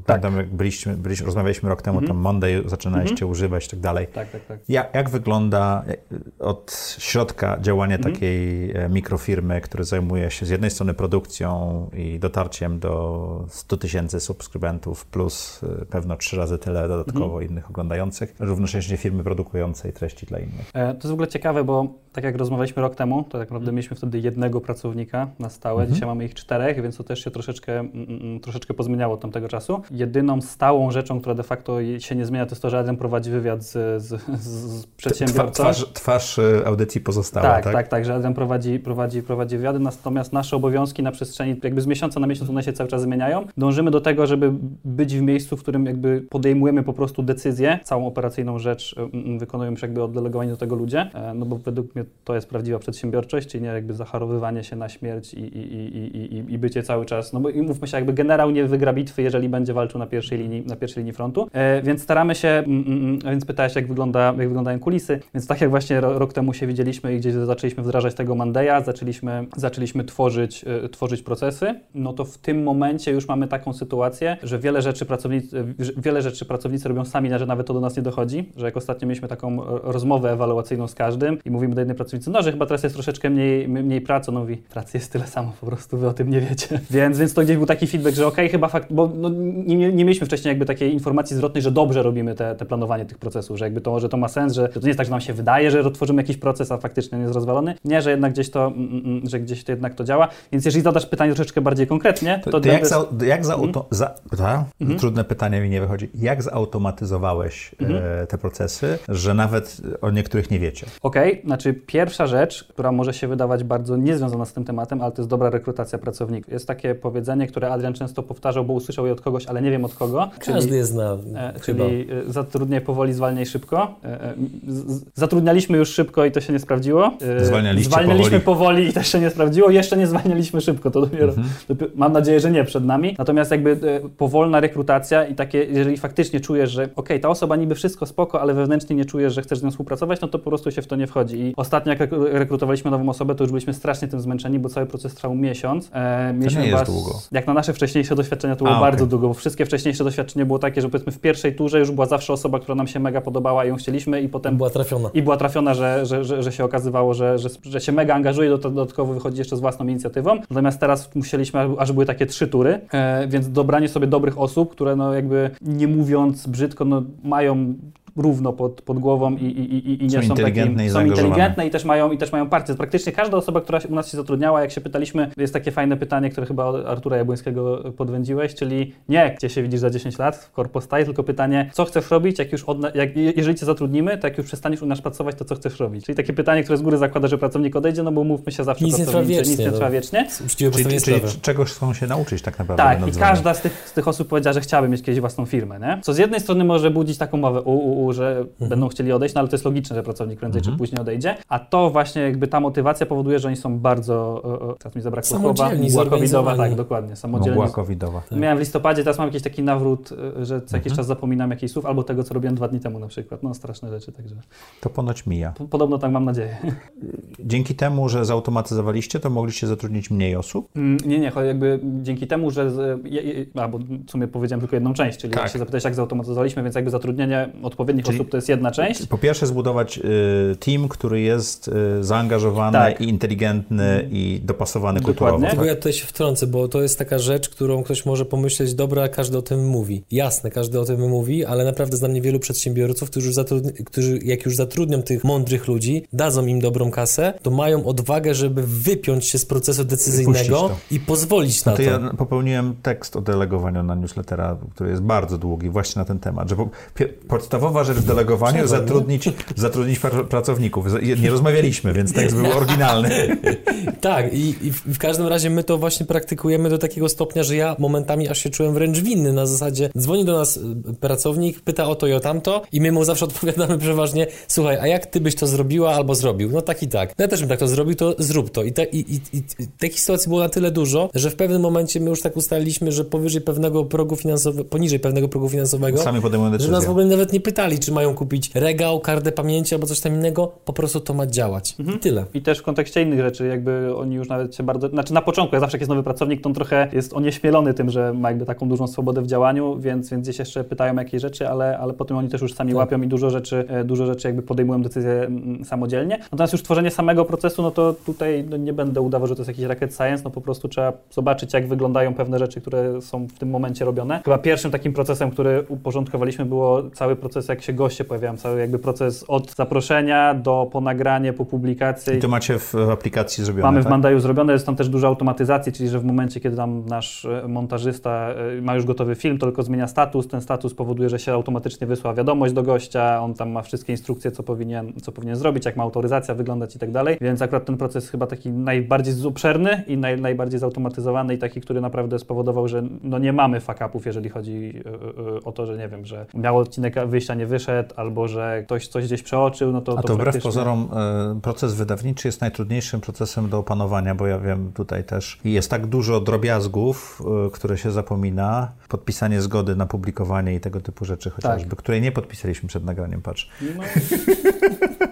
Pamiętam, jak byliśmy, byliśmy, rozmawialiśmy rok temu, tam Monday zaczynaliście używać i tak dalej. Tak, tak, tak. Jak, jak wygląda e, od środka działanie takiej e, mikrofirmy, która zajmuje się z jednej strony produkcją i dotarciem do 100 tysięcy subskrybentów, plus e, pewno trzy razy tyle dodatkowo innych oglądających, równocześnie firmy produkującej treści dla innych. E, To jest w ogóle ciekawe, bo tak jak rozmawialiśmy rok temu, to tak naprawdę mieliśmy wtedy jednego pracownika na stałe, dzisiaj mamy ich czterech, więc to też się troszeczkę, mm, mm, troszeczkę pozmieniało od tamtego czasu. Jedyną stałą rzeczą, która de facto się nie zmienia, to jest to, że Adam prowadzi wywiad z, z, z, przedsiębiorcą. Twarz, twarz e, audycji pozostała, Tak, tak? tak, tak, że Adam prowadzi, prowadzi, prowadzi wywiady, natomiast nasze obowiązki na przestrzeni, jakby z miesiąca na miesiąc one się cały czas zmieniają. Dążymy do tego, żeby być w miejscu, w którym jakby podejmujemy po prostu decyzję, całą operacyjną rzecz y, y, wykonują już jakby oddelegowani do tego ludzie, e, no bo według mnie to jest prawdziwa przedsiębiorczość, czyli nie jakby zacharowywanie się na śmierć i, i, i, i, i, i bycie cały czas, no bo i mówmy się, jakby generał nie wygra bitwy, jeżeli będzie walczył na pierwszej linii, na pierwszej linii frontu, e, więc staramy się, mm, mm, więc pytałeś jak, wygląda, jak wyglądają kulisy, więc tak jak właśnie ro, rok temu się widzieliśmy i gdzieś zaczęliśmy wdrażać tego Mandeya, zaczęliśmy, zaczęliśmy tworzyć, tworzyć procesy, no to w tym momencie już mamy taką sytuację, że wiele rzeczy pracownicy, wiele rzeczy pracownicy robią sami, że nawet to do nas nie dochodzi, że jak ostatnio mieliśmy taką e, rozmowę ewaluacyjną z każdym i mówimy do jednej pracownicy, no że chyba teraz jest troszeczkę mniej, mniej pracy, no mówi, pracy jest tyle samo, po prostu wy o tym nie wiecie. Więc, więc to gdzieś był taki feedback, że okej, chyba fakt, bo no, nie, nie, mieliśmy wcześniej jakby takiej informacji zwrotnej, że dobrze robimy te, te planowanie tych procesów, że jakby to, że to ma sens, że to nie jest tak, że nam się wydaje, że tworzymy jakiś proces, a faktycznie nie jest rozwalony. Nie, że jednak gdzieś to, mm, mm, że gdzieś to jednak to działa. Więc jeżeli zadasz pytanie troszeczkę bardziej konkretnie, to, To, to jak, będę- za, jak za, auto, za ta? Trudne pytanie mi nie wychodzi. Jak zautomatyzowałeś e, te procesy, że nawet o niektórych nie wiecie? Okej, znaczy pierwsza rzecz, która może się wydawać bardzo niezwiązana z tym tematem, ale to jest dobra rekrutacja pracowników. Jest takie powiedzenie, które Adrian często powtarzał, bo usłyszał je od kogoś, ale nie wiem od kogo. Każdy je zna, E, czyli e, zatrudniaj powoli, zwalniaj szybko. E, e, z- Zatrudnialiśmy już szybko i to się nie sprawdziło. E, Zwalnialiście Zwalnialiśmy powoli. powoli i też się nie sprawdziło. Jeszcze nie zwalnialiśmy szybko, to dopiero, Mhm. dopiero mam nadzieję, że nie przed nami. Natomiast jakby e, powolna rekrutacja i takie, jeżeli faktycznie czujesz, że okej, ta osoba niby wszystko spoko, ale wewnętrznie nie czujesz, że chcesz z nią współpracować, no to po prostu się w to nie wchodzi. I ostatnio jak rekru- rekrutowaliśmy nową osobę, to już byliśmy strasznie tym zmęczeni, bo cały proces trwał miesiąc. E, mieliśmy nie jest długo. Jak na nasze wcześniejsze doświadczenia to było A, bardzo okej. długo, bo wszystkie wcześniejsze doświadczenie było takie, że powiedzmy w pierwszej turze już była zawsze osoba, która nam się mega podobała i ją chcieliśmy i potem Była trafiona. i była trafiona, że, że, że, że się okazywało, że, że, że się mega angażuje, do- dodatkowo wychodzi jeszcze z własną inicjatywą. Natomiast teraz musieliśmy, aż były takie trzy tury, e, więc dobranie sobie dobrych osób, które no jakby nie mówiąc brzydko, no mają równo pod, pod głową i, i, i, i nie Są są, inteligentne takim, i są inteligentne i też mają, i też mają parcie. Praktycznie każda osoba, która u nas się zatrudniała, jak się pytaliśmy, jest takie fajne pytanie, które chyba od Artura Jabłońskiego podwędziłeś, czyli nie, gdzie się widzisz za 10 lat w Corpo Style, tylko pytanie, co chcesz robić, jak już odna- jak, jeżeli cię zatrudnimy, to jak już przestaniesz u nas pracować, to co chcesz robić? Czyli takie pytanie, które z góry zakłada, że pracownik odejdzie, no bo mówmy się zawsze Nic nie nic wiecznie, nie no. trwa wiecznie. Uczciwe Czyli, czegoś chcą się nauczyć tak naprawdę. Tak, i każda z tych, z tych osób powiedziała, że chciałaby mieć kiedyś własną firmę, nie? Co z jednej strony może budzić taką mowę u, u, u że Mhm. będą chcieli odejść, no ale to jest logiczne, że pracownik prędzej Mhm. czy później odejdzie, a to właśnie jakby ta motywacja powoduje, że oni są bardzo, e, e, teraz mi zabrakło słowa, mgła covidowa, tak, dokładnie, samodzielni. Mgła covidowa. Miałem w listopadzie, teraz mam jakiś taki nawrót, e, że co jakiś Mhm. czas zapominam jakichś słów, albo tego, co robiłem dwa dni temu na przykład, no straszne rzeczy, także To ponoć mija. po- podobno tak mam nadzieję. Dzięki temu, że zautomatyzowaliście, to mogliście zatrudnić mniej osób? Mm, Nie, nie, jakby dzięki temu, że. Z, je, je, a, bo w sumie powiedziałem tylko jedną część, czyli Tak. jak się zapytałeś, jak zautomatyzowaliśmy, więc jakby zatrudnienie odpowiednich Czyli- osób to jest jedna część. Po pierwsze zbudować y, team, który jest y, zaangażowany Tak. i inteligentny i dopasowany Dokładnie. kulturowo. Tylko Tak? ja tutaj się wtrącę, bo to jest taka rzecz, którą ktoś może pomyśleć, dobra, każdy o tym mówi. Jasne, każdy o tym mówi, ale naprawdę znam niewielu przedsiębiorców, którzy, już zatrudni, którzy jak już zatrudnią tych mądrych ludzi, dadzą im dobrą kasę, to mają odwagę, żeby wypiąć się z procesu decyzyjnego i pozwolić na To to. ja popełniłem tekst o delegowaniu na newslettera, który jest bardzo długi właśnie na ten temat, że po, podstawowa rzecz w delegowaniu zatrudnić, zatrudnić pra- pracowników. Nie rozmawialiśmy, więc tekst był oryginalny. Tak, i, i w, każdym razie my to właśnie praktykujemy do takiego stopnia, że ja momentami aż się czułem wręcz winny. Na zasadzie dzwoni do nas y, pracownik, pyta o to i o tamto, i my mu zawsze odpowiadamy przeważnie: Słuchaj, a jak ty byś to zrobiła albo zrobił? No tak i tak. No ja też bym tak to zrobił, to zrób to. I, te, i, i, i takich sytuacji było na tyle dużo, że w pewnym momencie my już tak ustaliliśmy, że powyżej pewnego progu finansowego, poniżej pewnego progu finansowego, Sami że nas w ogóle nawet nie pytali, czy mają kupić regał, kartę pamięci albo coś tam innego, po prostu to ma działać. I tyle. I też w kontekście innych rzeczy, jakby oni już nawet się bardzo. Znaczy na początku, jak zawsze jak jest nowy pracownik, to on trochę jest onieśmielony tym, że ma jakby taką dużą swobodę w działaniu, więc, więc gdzieś jeszcze pytają jakieś rzeczy, ale, ale potem oni też już sami Tak. łapią i dużo rzeczy, e, dużo rzeczy jakby podejmują decyzje mm, samodzielnie. Natomiast już tworzenie samego procesu, no to tutaj no, nie będę udawał, że to jest jakiś rocket science, no po prostu trzeba zobaczyć, jak wyglądają pewne rzeczy, które są w tym momencie robione. Chyba pierwszym takim procesem, który uporządkowaliśmy, było cały proces, jak się goście pojawiają, cały jakby proces od zaproszenia do po nagranie, po publikacji. I to macie w w aplikacji zrobione, Mamy w tak? Mandaju zrobione, jest tam też dużo automatyzacji, czyli że w momencie, kiedy tam nasz e, montażysta e, ma już gotowy film, to tylko zmienia status, ten status powoduje, że się automatycznie wysła wiadomość do gościa, on tam ma wszystkie instrukcje, co powinien, co powinien zrobić, jak ma autoryzacja wyglądać i tak dalej, więc akurat ten proces chyba taki najbardziej obszerny i naj, najbardziej zautomatyzowany i taki, który naprawdę spowodował, że no nie mamy fuck-upów, jeżeli chodzi e, o to, że nie wiem, że miał odcinek wyjścia nie wyszedł, albo że ktoś coś gdzieś przeoczył, no to A to wbrew praktycznie- pozorom e, proces wydawniczy jest najtrudniejszym procesem do opanowania, bo ja wiem tutaj też i jest tak dużo drobiazgów, e, które się zapomina, podpisanie zgody na publikowanie i tego typu rzeczy chociażby, której nie podpisaliśmy przed nagraniem, patrz. No.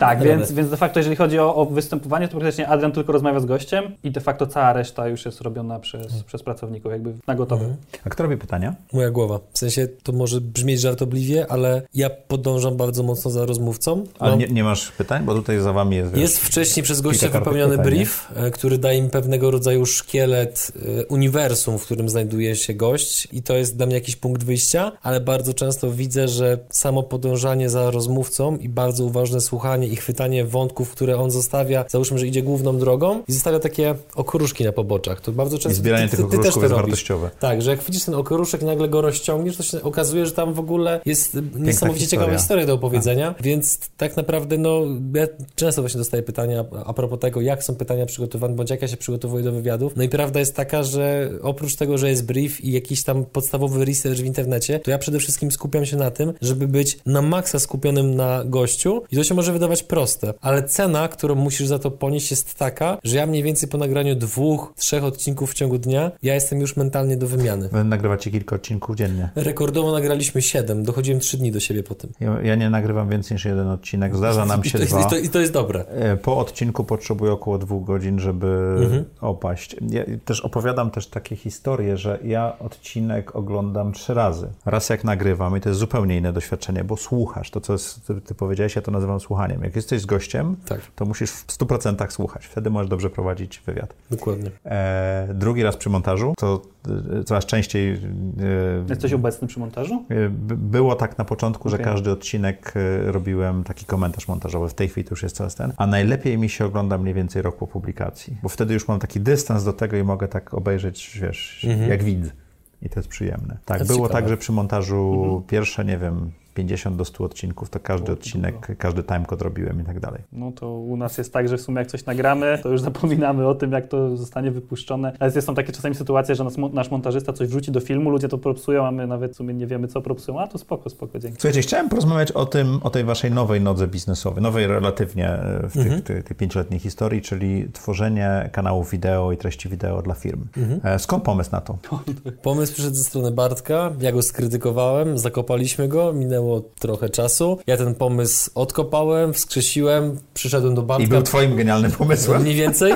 Tak, więc, więc de facto jeżeli chodzi o, o występowanie, to praktycznie Adrian tylko rozmawia z gościem i de facto cała reszta już jest robiona przez, przez pracowników, jakby na gotowe. Mhm. A kto robi pytania? Moja głowa. W sensie to może brzmieć żartobliwie, ale ja podążam bardzo mocno za rozmówcą. Ale nie, nie masz pytań, bo tutaj za wami jest... wiesz, Jest wcześniej przez gościa wypełniony pytań, nie? brief, e, który daje im pewnego rodzaju szkielet e, uniwersum, w którym znajduje się gość i to jest dla mnie jakiś punkt wyjścia, ale bardzo często widzę, że samo podążanie za rozmówcą i bardzo uważne słuchanie i chwytanie wątków, które on zostawia, załóżmy, że idzie główną drogą i zostawia takie okruszki na poboczach. To bardzo często I zbieranie ty, tych ty, ty też okruszków to jest robisz. wartościowe. Tak, że jak widzisz ten okruszek, nagle go rozciągniesz, to się okazuje, że tam w ogóle jest niesamowicie ciekawa historia. historia do opowiedzenia, więc tak naprawdę, no, ja często właśnie dostaję pytania a propos tego, jak są pytania przygotowane, bądź jak ja się przygotowuję do wywiadów. No i prawda jest taka, że oprócz tego, że jest brief i jakiś tam podstawowy research w internecie, to ja przede wszystkim skupiam się na tym, żeby być na maksa skupionym na gościu i to się może wydawać proste, ale cena, którą musisz za to ponieść jest taka, że ja mniej więcej po nagraniu dwóch, trzech odcinków w ciągu dnia, ja jestem już mentalnie do wymiany. Wy nagrywacie kilka odcinków dziennie. Rekordowo nagraliśmy 7, dochodziłem 3 dni do siebie po tym. Ja, ja nie nagrywam więcej niż jeden odcinek, zdarza nam I się to, jest, dwa. i, to, I to jest dobre. E, Po odcinku potrzebuję około dwóch godzin, żeby Mhm. opaść. Ja też opowiadam też takie historie, że ja odcinek oglądam trzy razy. Raz jak nagrywam i to jest zupełnie inne doświadczenie, bo słuchasz. To, co jest, ty, ty powiedziałeś, ja to nazywam słuchaniem. Jak jesteś z gościem, Tak, to musisz w 100% słuchać. Wtedy możesz dobrze prowadzić wywiad. dokładnie. E, drugi raz przy montażu, to e, coraz częściej e, Jesteś obecny przy montażu? e, b- było tak na początku, że Okej. każdy odcinek e, robiłem taki komentarz montażowy. W tej chwili to już jest coraz ten. A najlepiej mi się ogląda mniej więcej rok po publikacji, bo wtedy już mam taki dystans do tego i mogę tak obejrzeć, wiesz, jak widz. I to jest przyjemne. Tak, To było ciekawe. tak, że przy montażu pierwsze, nie wiem, 50 do 100 odcinków, to każdy odcinek, każdy timecode robiłem i tak dalej. No to u nas jest tak, że w sumie jak coś nagramy, to już zapominamy o tym, jak to zostanie wypuszczone. Ale są takie czasami sytuacje, że nas, nasz montażysta coś wrzuci do filmu, ludzie to propsują, a my nawet w sumie nie wiemy, co propsują. A to spoko, spoko, dzięki. Słuchajcie, chciałem porozmawiać o tym, o tej waszej nowej nodze biznesowej, nowej relatywnie e, w tych, tej, tej pięcioletniej historii, czyli tworzenie kanałów wideo i treści wideo dla firm. E, Skąd pomysł na to? Pomysł przyszedł ze strony Bartka, ja go skrytykowałem, zakopaliśmy go, minęło trochę czasu. Ja ten pomysł odkopałem, wskrzesiłem, przyszedłem do Bartka. I był twoim genialnym pomysłem? Mniej więcej.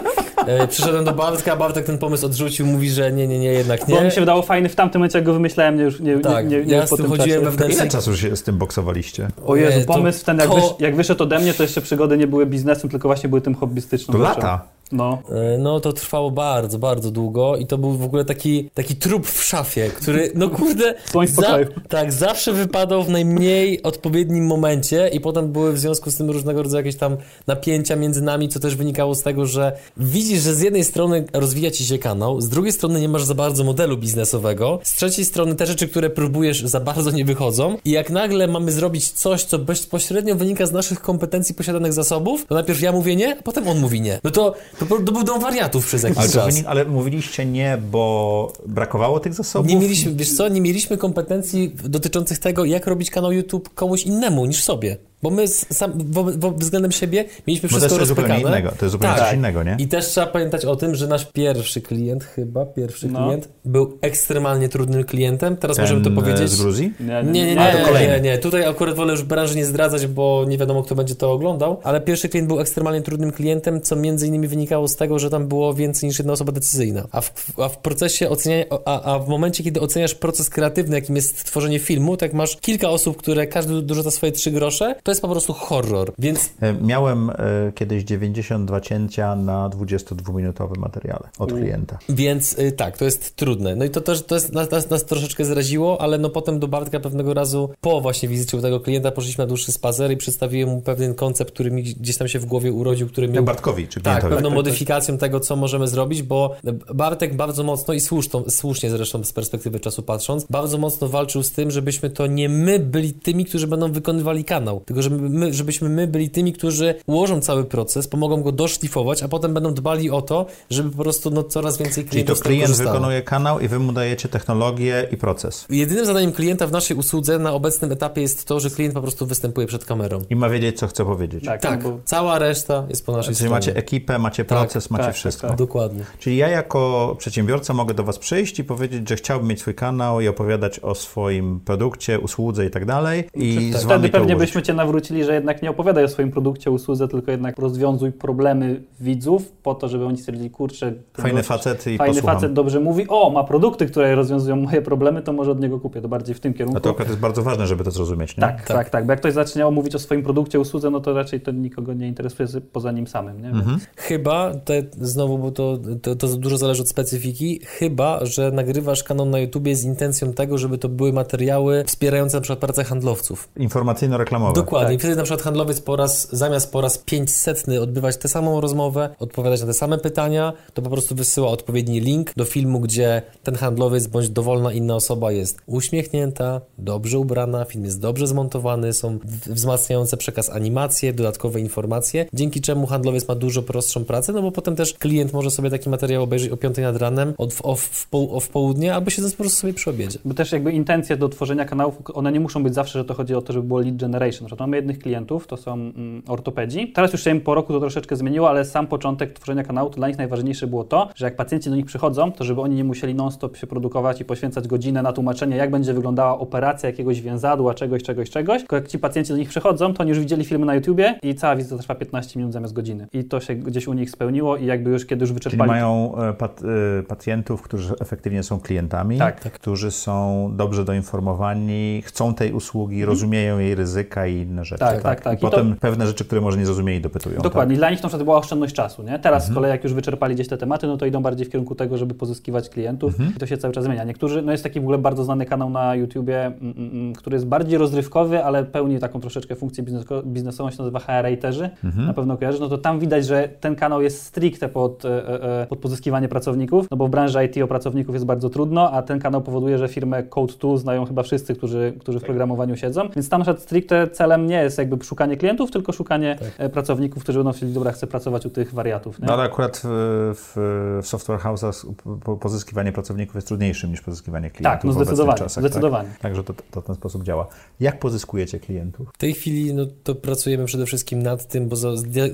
E, przyszedłem do Bartka, Bartek ten pomysł odrzucił, mówi, że nie, nie, nie, jednak Bo mi nie. się wydało fajny w tamtym momencie, jak go wymyślałem, nie już nie, Tak, nie, nie, nie ja już po z tym czasie. wewnętrznie. Ile czasu się z tym boksowaliście? O Jezu, Nie, to- pomysł ten, jak, to- wysz, jak wyszedł ode mnie, to jeszcze przygody nie były biznesem, tylko właśnie były tym hobbystyczną To rzeczą. lata. No. E, No to trwało bardzo, bardzo długo i to był w ogóle taki, taki trup w szafie, który, no kurde, pokoju. tak, zawsze wypadał w najmniej odpowiednim momencie i potem były w związku z tym różnego rodzaju jakieś tam napięcia między nami, co też wynikało z tego, że widzisz, że z jednej strony rozwija ci się kanał, z drugiej strony nie masz za bardzo modelu biznesowego, z trzeciej strony te rzeczy, które próbujesz za bardzo nie wychodzą i jak nagle mamy zrobić coś, co bezpośrednio wynika z naszych kompetencji posiadanych zasobów, to najpierw ja mówię nie, a potem on mówi nie. No to, to, to był dom wariatów przez jakiś Ale, czas. wynik, ale mówiliście nie, bo brakowało tych zasobów? Nie mieliśmy, wiesz co, nie mieliśmy kompetencji dotyczących tego, jak robić kanał YouTube komuś innemu niż sobie. Bo my sam, wo, wo, względem siebie mieliśmy Bo to wszystko jest zupełnie rozpykane. innego. To jest zupełnie Tak. coś innego, nie? I też trzeba pamiętać o tym, że nasz pierwszy klient, chyba pierwszy No. klient, był ekstremalnie trudnym klientem. Teraz możemy to Ten, e, powiedzieć. z Gruzji? Nie, nie, nie, to nie, kolejny. nie, nie. Tutaj akurat wolę już branży nie zdradzać, bo nie wiadomo, kto będzie to oglądał, ale pierwszy klient był ekstremalnie trudnym klientem, co między innymi wynikało z tego, że tam było więcej niż jedna osoba decyzyjna. A w, a w procesie oceniania, a, a w momencie, kiedy oceniasz proces kreatywny, jakim jest tworzenie filmu, to jak masz kilka osób, które każdy dorzuca swoje trzy grosze, to jest po prostu horror. Więc E, Miałem e, kiedyś 92 cięcia na 22-minutowym materiale od klienta. Więc y, tak, to jest trudne. No i to też to jest, nas, nas, nas troszeczkę zraziło, ale no potem do Bartka pewnego razu po właśnie wizycie u tego klienta poszliśmy na dłuższy spacer i przedstawiłem mu pewien koncept, który mi gdzieś tam się w głowie urodził, który miał Bartkowi, czy tak, klientowi. pewną tak, modyfikacją tego, co możemy zrobić, bo Bartek bardzo mocno i słuszną, słusznie zresztą z perspektywy czasu patrząc, bardzo mocno walczył z tym, żebyśmy to nie my byli tymi, którzy będą wykonywali kanał, tylko żeby my, żebyśmy my byli tymi, którzy ułożą cały proces, pomogą go doszlifować, a potem będą dbali o to, żeby po prostu no, coraz więcej Czyli klientów to z tego klient korzystało. wykonuje kanał i wy mu dajecie technologię i proces. Jedynym zadaniem klienta w naszej usłudze na obecnym etapie jest to, że klient po prostu występuje przed kamerą. I ma wiedzieć, co chce powiedzieć. Tak, Tak, bo cała reszta jest po naszej Czyli stronie. macie ekipę, macie Tak, proces, macie tak, wszystko. tak, tak. Dokładnie. Czyli ja jako przedsiębiorca mogę do Was przyjść i powiedzieć, że chciałbym mieć swój kanał i opowiadać o swoim produkcie, usłudze i tak dalej. I z Wtedy Wami to pewnie byśmy Cię nawrócili, że jednak nie opowiadaj o swoim produkcie, usłudze, tylko jednak rozwiązuj problemy widzów po to, żeby oni stwierdzili, kurczę, Fajny facet i fajny posłucham. facet dobrze mówi, o, ma produkty, które rozwiązują moje problemy, to może od niego kupię, to bardziej w tym kierunku. A to akurat jest bardzo ważne, żeby to zrozumieć, nie? Tak, tak, tak, bo jak ktoś zacznie mówić o swoim produkcie, usłudze, no to raczej to nikogo nie interesuje poza nim samym, nie? Mhm. Chyba, te, znowu, bo to, to, to dużo zależy od specyfiki, chyba, że nagrywasz kanał na YouTubie z intencją tego, żeby to były materiały wspierające na przykład pracę handlowców. Informacyjno-reklamowe. Dokładnie. Tak. I wtedy na przykład handlowiec po raz, zamiast po raz 500 odbywać tę samą rozmowę, odpowiadać na te same pytania, to po prostu wysyła odpowiedni link do filmu, gdzie ten handlowiec bądź dowolna inna osoba jest uśmiechnięta, dobrze ubrana, film jest dobrze zmontowany, są wzmacniające przekaz animacje, dodatkowe informacje, dzięki czemu handlowiec ma dużo prostszą pracę, no bo potem też klient może sobie taki materiał obejrzeć o 5 nad ranem, od, o, w, o w południe, albo siedząc po prostu sobie przy obiedzie. Bo też jakby intencje do tworzenia kanałów, one nie muszą być zawsze, że to chodzi o to, żeby było lead generation. Na przykład mamy jednych klientów, to są mm, ortopedzi. Teraz już się im po roku to troszeczkę zmieniło, ale sam początek tworzenia kanału, to dla nich najważniejsze było to, że jak pacjenci do nich przychodzą, to żeby oni nie musieli non-stop się produkować i poświęcać godzinę na tłumaczenie, jak będzie wyglądała operacja jakiegoś więzadła, czegoś, czegoś, czegoś. Tylko jak ci pacjenci do nich przychodzą, to oni już widzieli filmy na YouTubie i cała wizyta trwa 15 minut zamiast godziny. I to się gdzieś u nich spełniło i jakby już kiedy już Czyli wyczerpali... mają e, pat, e, pacjentów, którzy efektywnie są klientami, Tak, tak. którzy są dobrze doinformowani, chcą tej usługi, rozumieją jej ryzyka i inne rzeczy. Tak, tak, tak. I I to- potem pewne rzeczy, które może nie zrozumieli, dopytują. Dokładnie. Dla nich to na przykład była oszczędność czasu. Nie? Teraz Mhm. z kolei, jak już wyczerpali gdzieś te tematy, no to idą bardziej w kierunku tego, żeby pozyskiwać klientów. Mhm. I to się cały czas zmienia. Niektórzy, no jest taki w ogóle bardzo znany kanał na YouTubie, mm, mm, mm, który jest bardziej rozrywkowy, ale pełni taką troszeczkę funkcję biznesko- biznesową, się nazywa HR-raterzy. Mhm. Na pewno kojarzysz. No to tam widać, że ten kanał jest stricte pod, e, e, pod pozyskiwanie pracowników, no bo w branży IT o pracowników jest bardzo trudno, a ten kanał powoduje, że firmę Code2 znają chyba wszyscy, którzy, którzy w programowaniu siedzą. Więc tam stricte celem nie jest jakby szukanie klientów, tylko szukanie e, pracowników, którzy będą chcieli, dobra, chcę pracować u tych wariatów. Nie? No ale akurat w, w, w software house'ach po- pozyskiwanie pracowników jest trudniejszym niż pozyskiwanie klientów Tak, no zdecydowanie, czasach. zdecydowanie. Tak? Także to, to w ten sposób działa. Jak pozyskujecie klientów? W tej chwili no, to pracujemy przede wszystkim nad tym, bo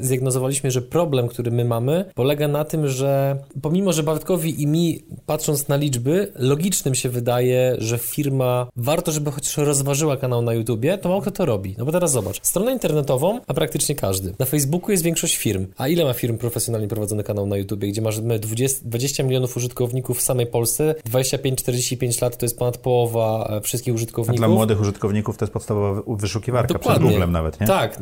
zdiagnozowaliśmy, że problem, który my mamy, polega na tym, że pomimo, że Bartkowi i mi, patrząc na liczby, logicznym się wydaje, że firma warto, żeby chociaż rozważyła kanał na YouTubie, to mało kto to robi. No bo teraz zobacz, stronę internetową ma praktycznie każdy. Na Facebooku jest większość firm. A ile ma firm profesjonalnie prowadzony kanał na YouTubie, gdzie masz my 20, 20 milionów użytkowników w samej Polsce, 25-45 lat to jest ponad połowa e, wszystkich A użytkowników. dla młodych użytkowników to jest podstawowa wyszukiwarka przed Googlem nawet, nie? Tak,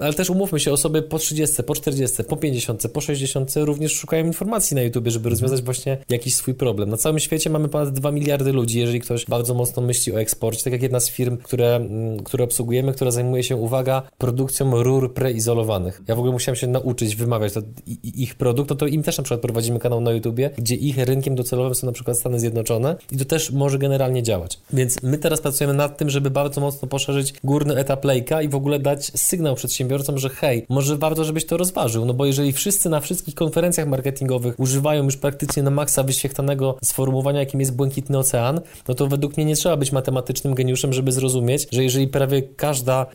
ale też umówmy się, osoby po 30, po 40, po 50, po 60 również szukają informacji na YouTubie, żeby rozwiązać właśnie jakiś swój problem. Na całym świecie mamy ponad 2 miliardy ludzi, jeżeli ktoś bardzo mocno myśli o eksporcie, tak jak jedna z firm, które, mm, które obsługujemy, która zajmuje się, uwaga, produkcją rur preizolowanych. Ja w ogóle musiałem się nauczyć wymawiać to, ich produkt, no to im też na przykład prowadzimy kanał na YouTubie, gdzie ich rynkiem docelowym są na przykład Stany Zjednoczone i to też może generalnie działać. Więc my teraz pracujemy nad tym, żeby bardzo mocno poszerzyć górny etap lejka i w ogóle dać sygnał przedsiębiorcom, że hej, może warto, żebyś to rozważył, no bo jeżeli wszyscy na wszystkich konferencjach marketingowych używają już praktycznie na maksa wyświechtanego sformułowania, jakim jest błękitny ocean, no to według mnie nie trzeba być matematycznym geniuszem, żeby zrozumieć, że jeżeli prawie każda,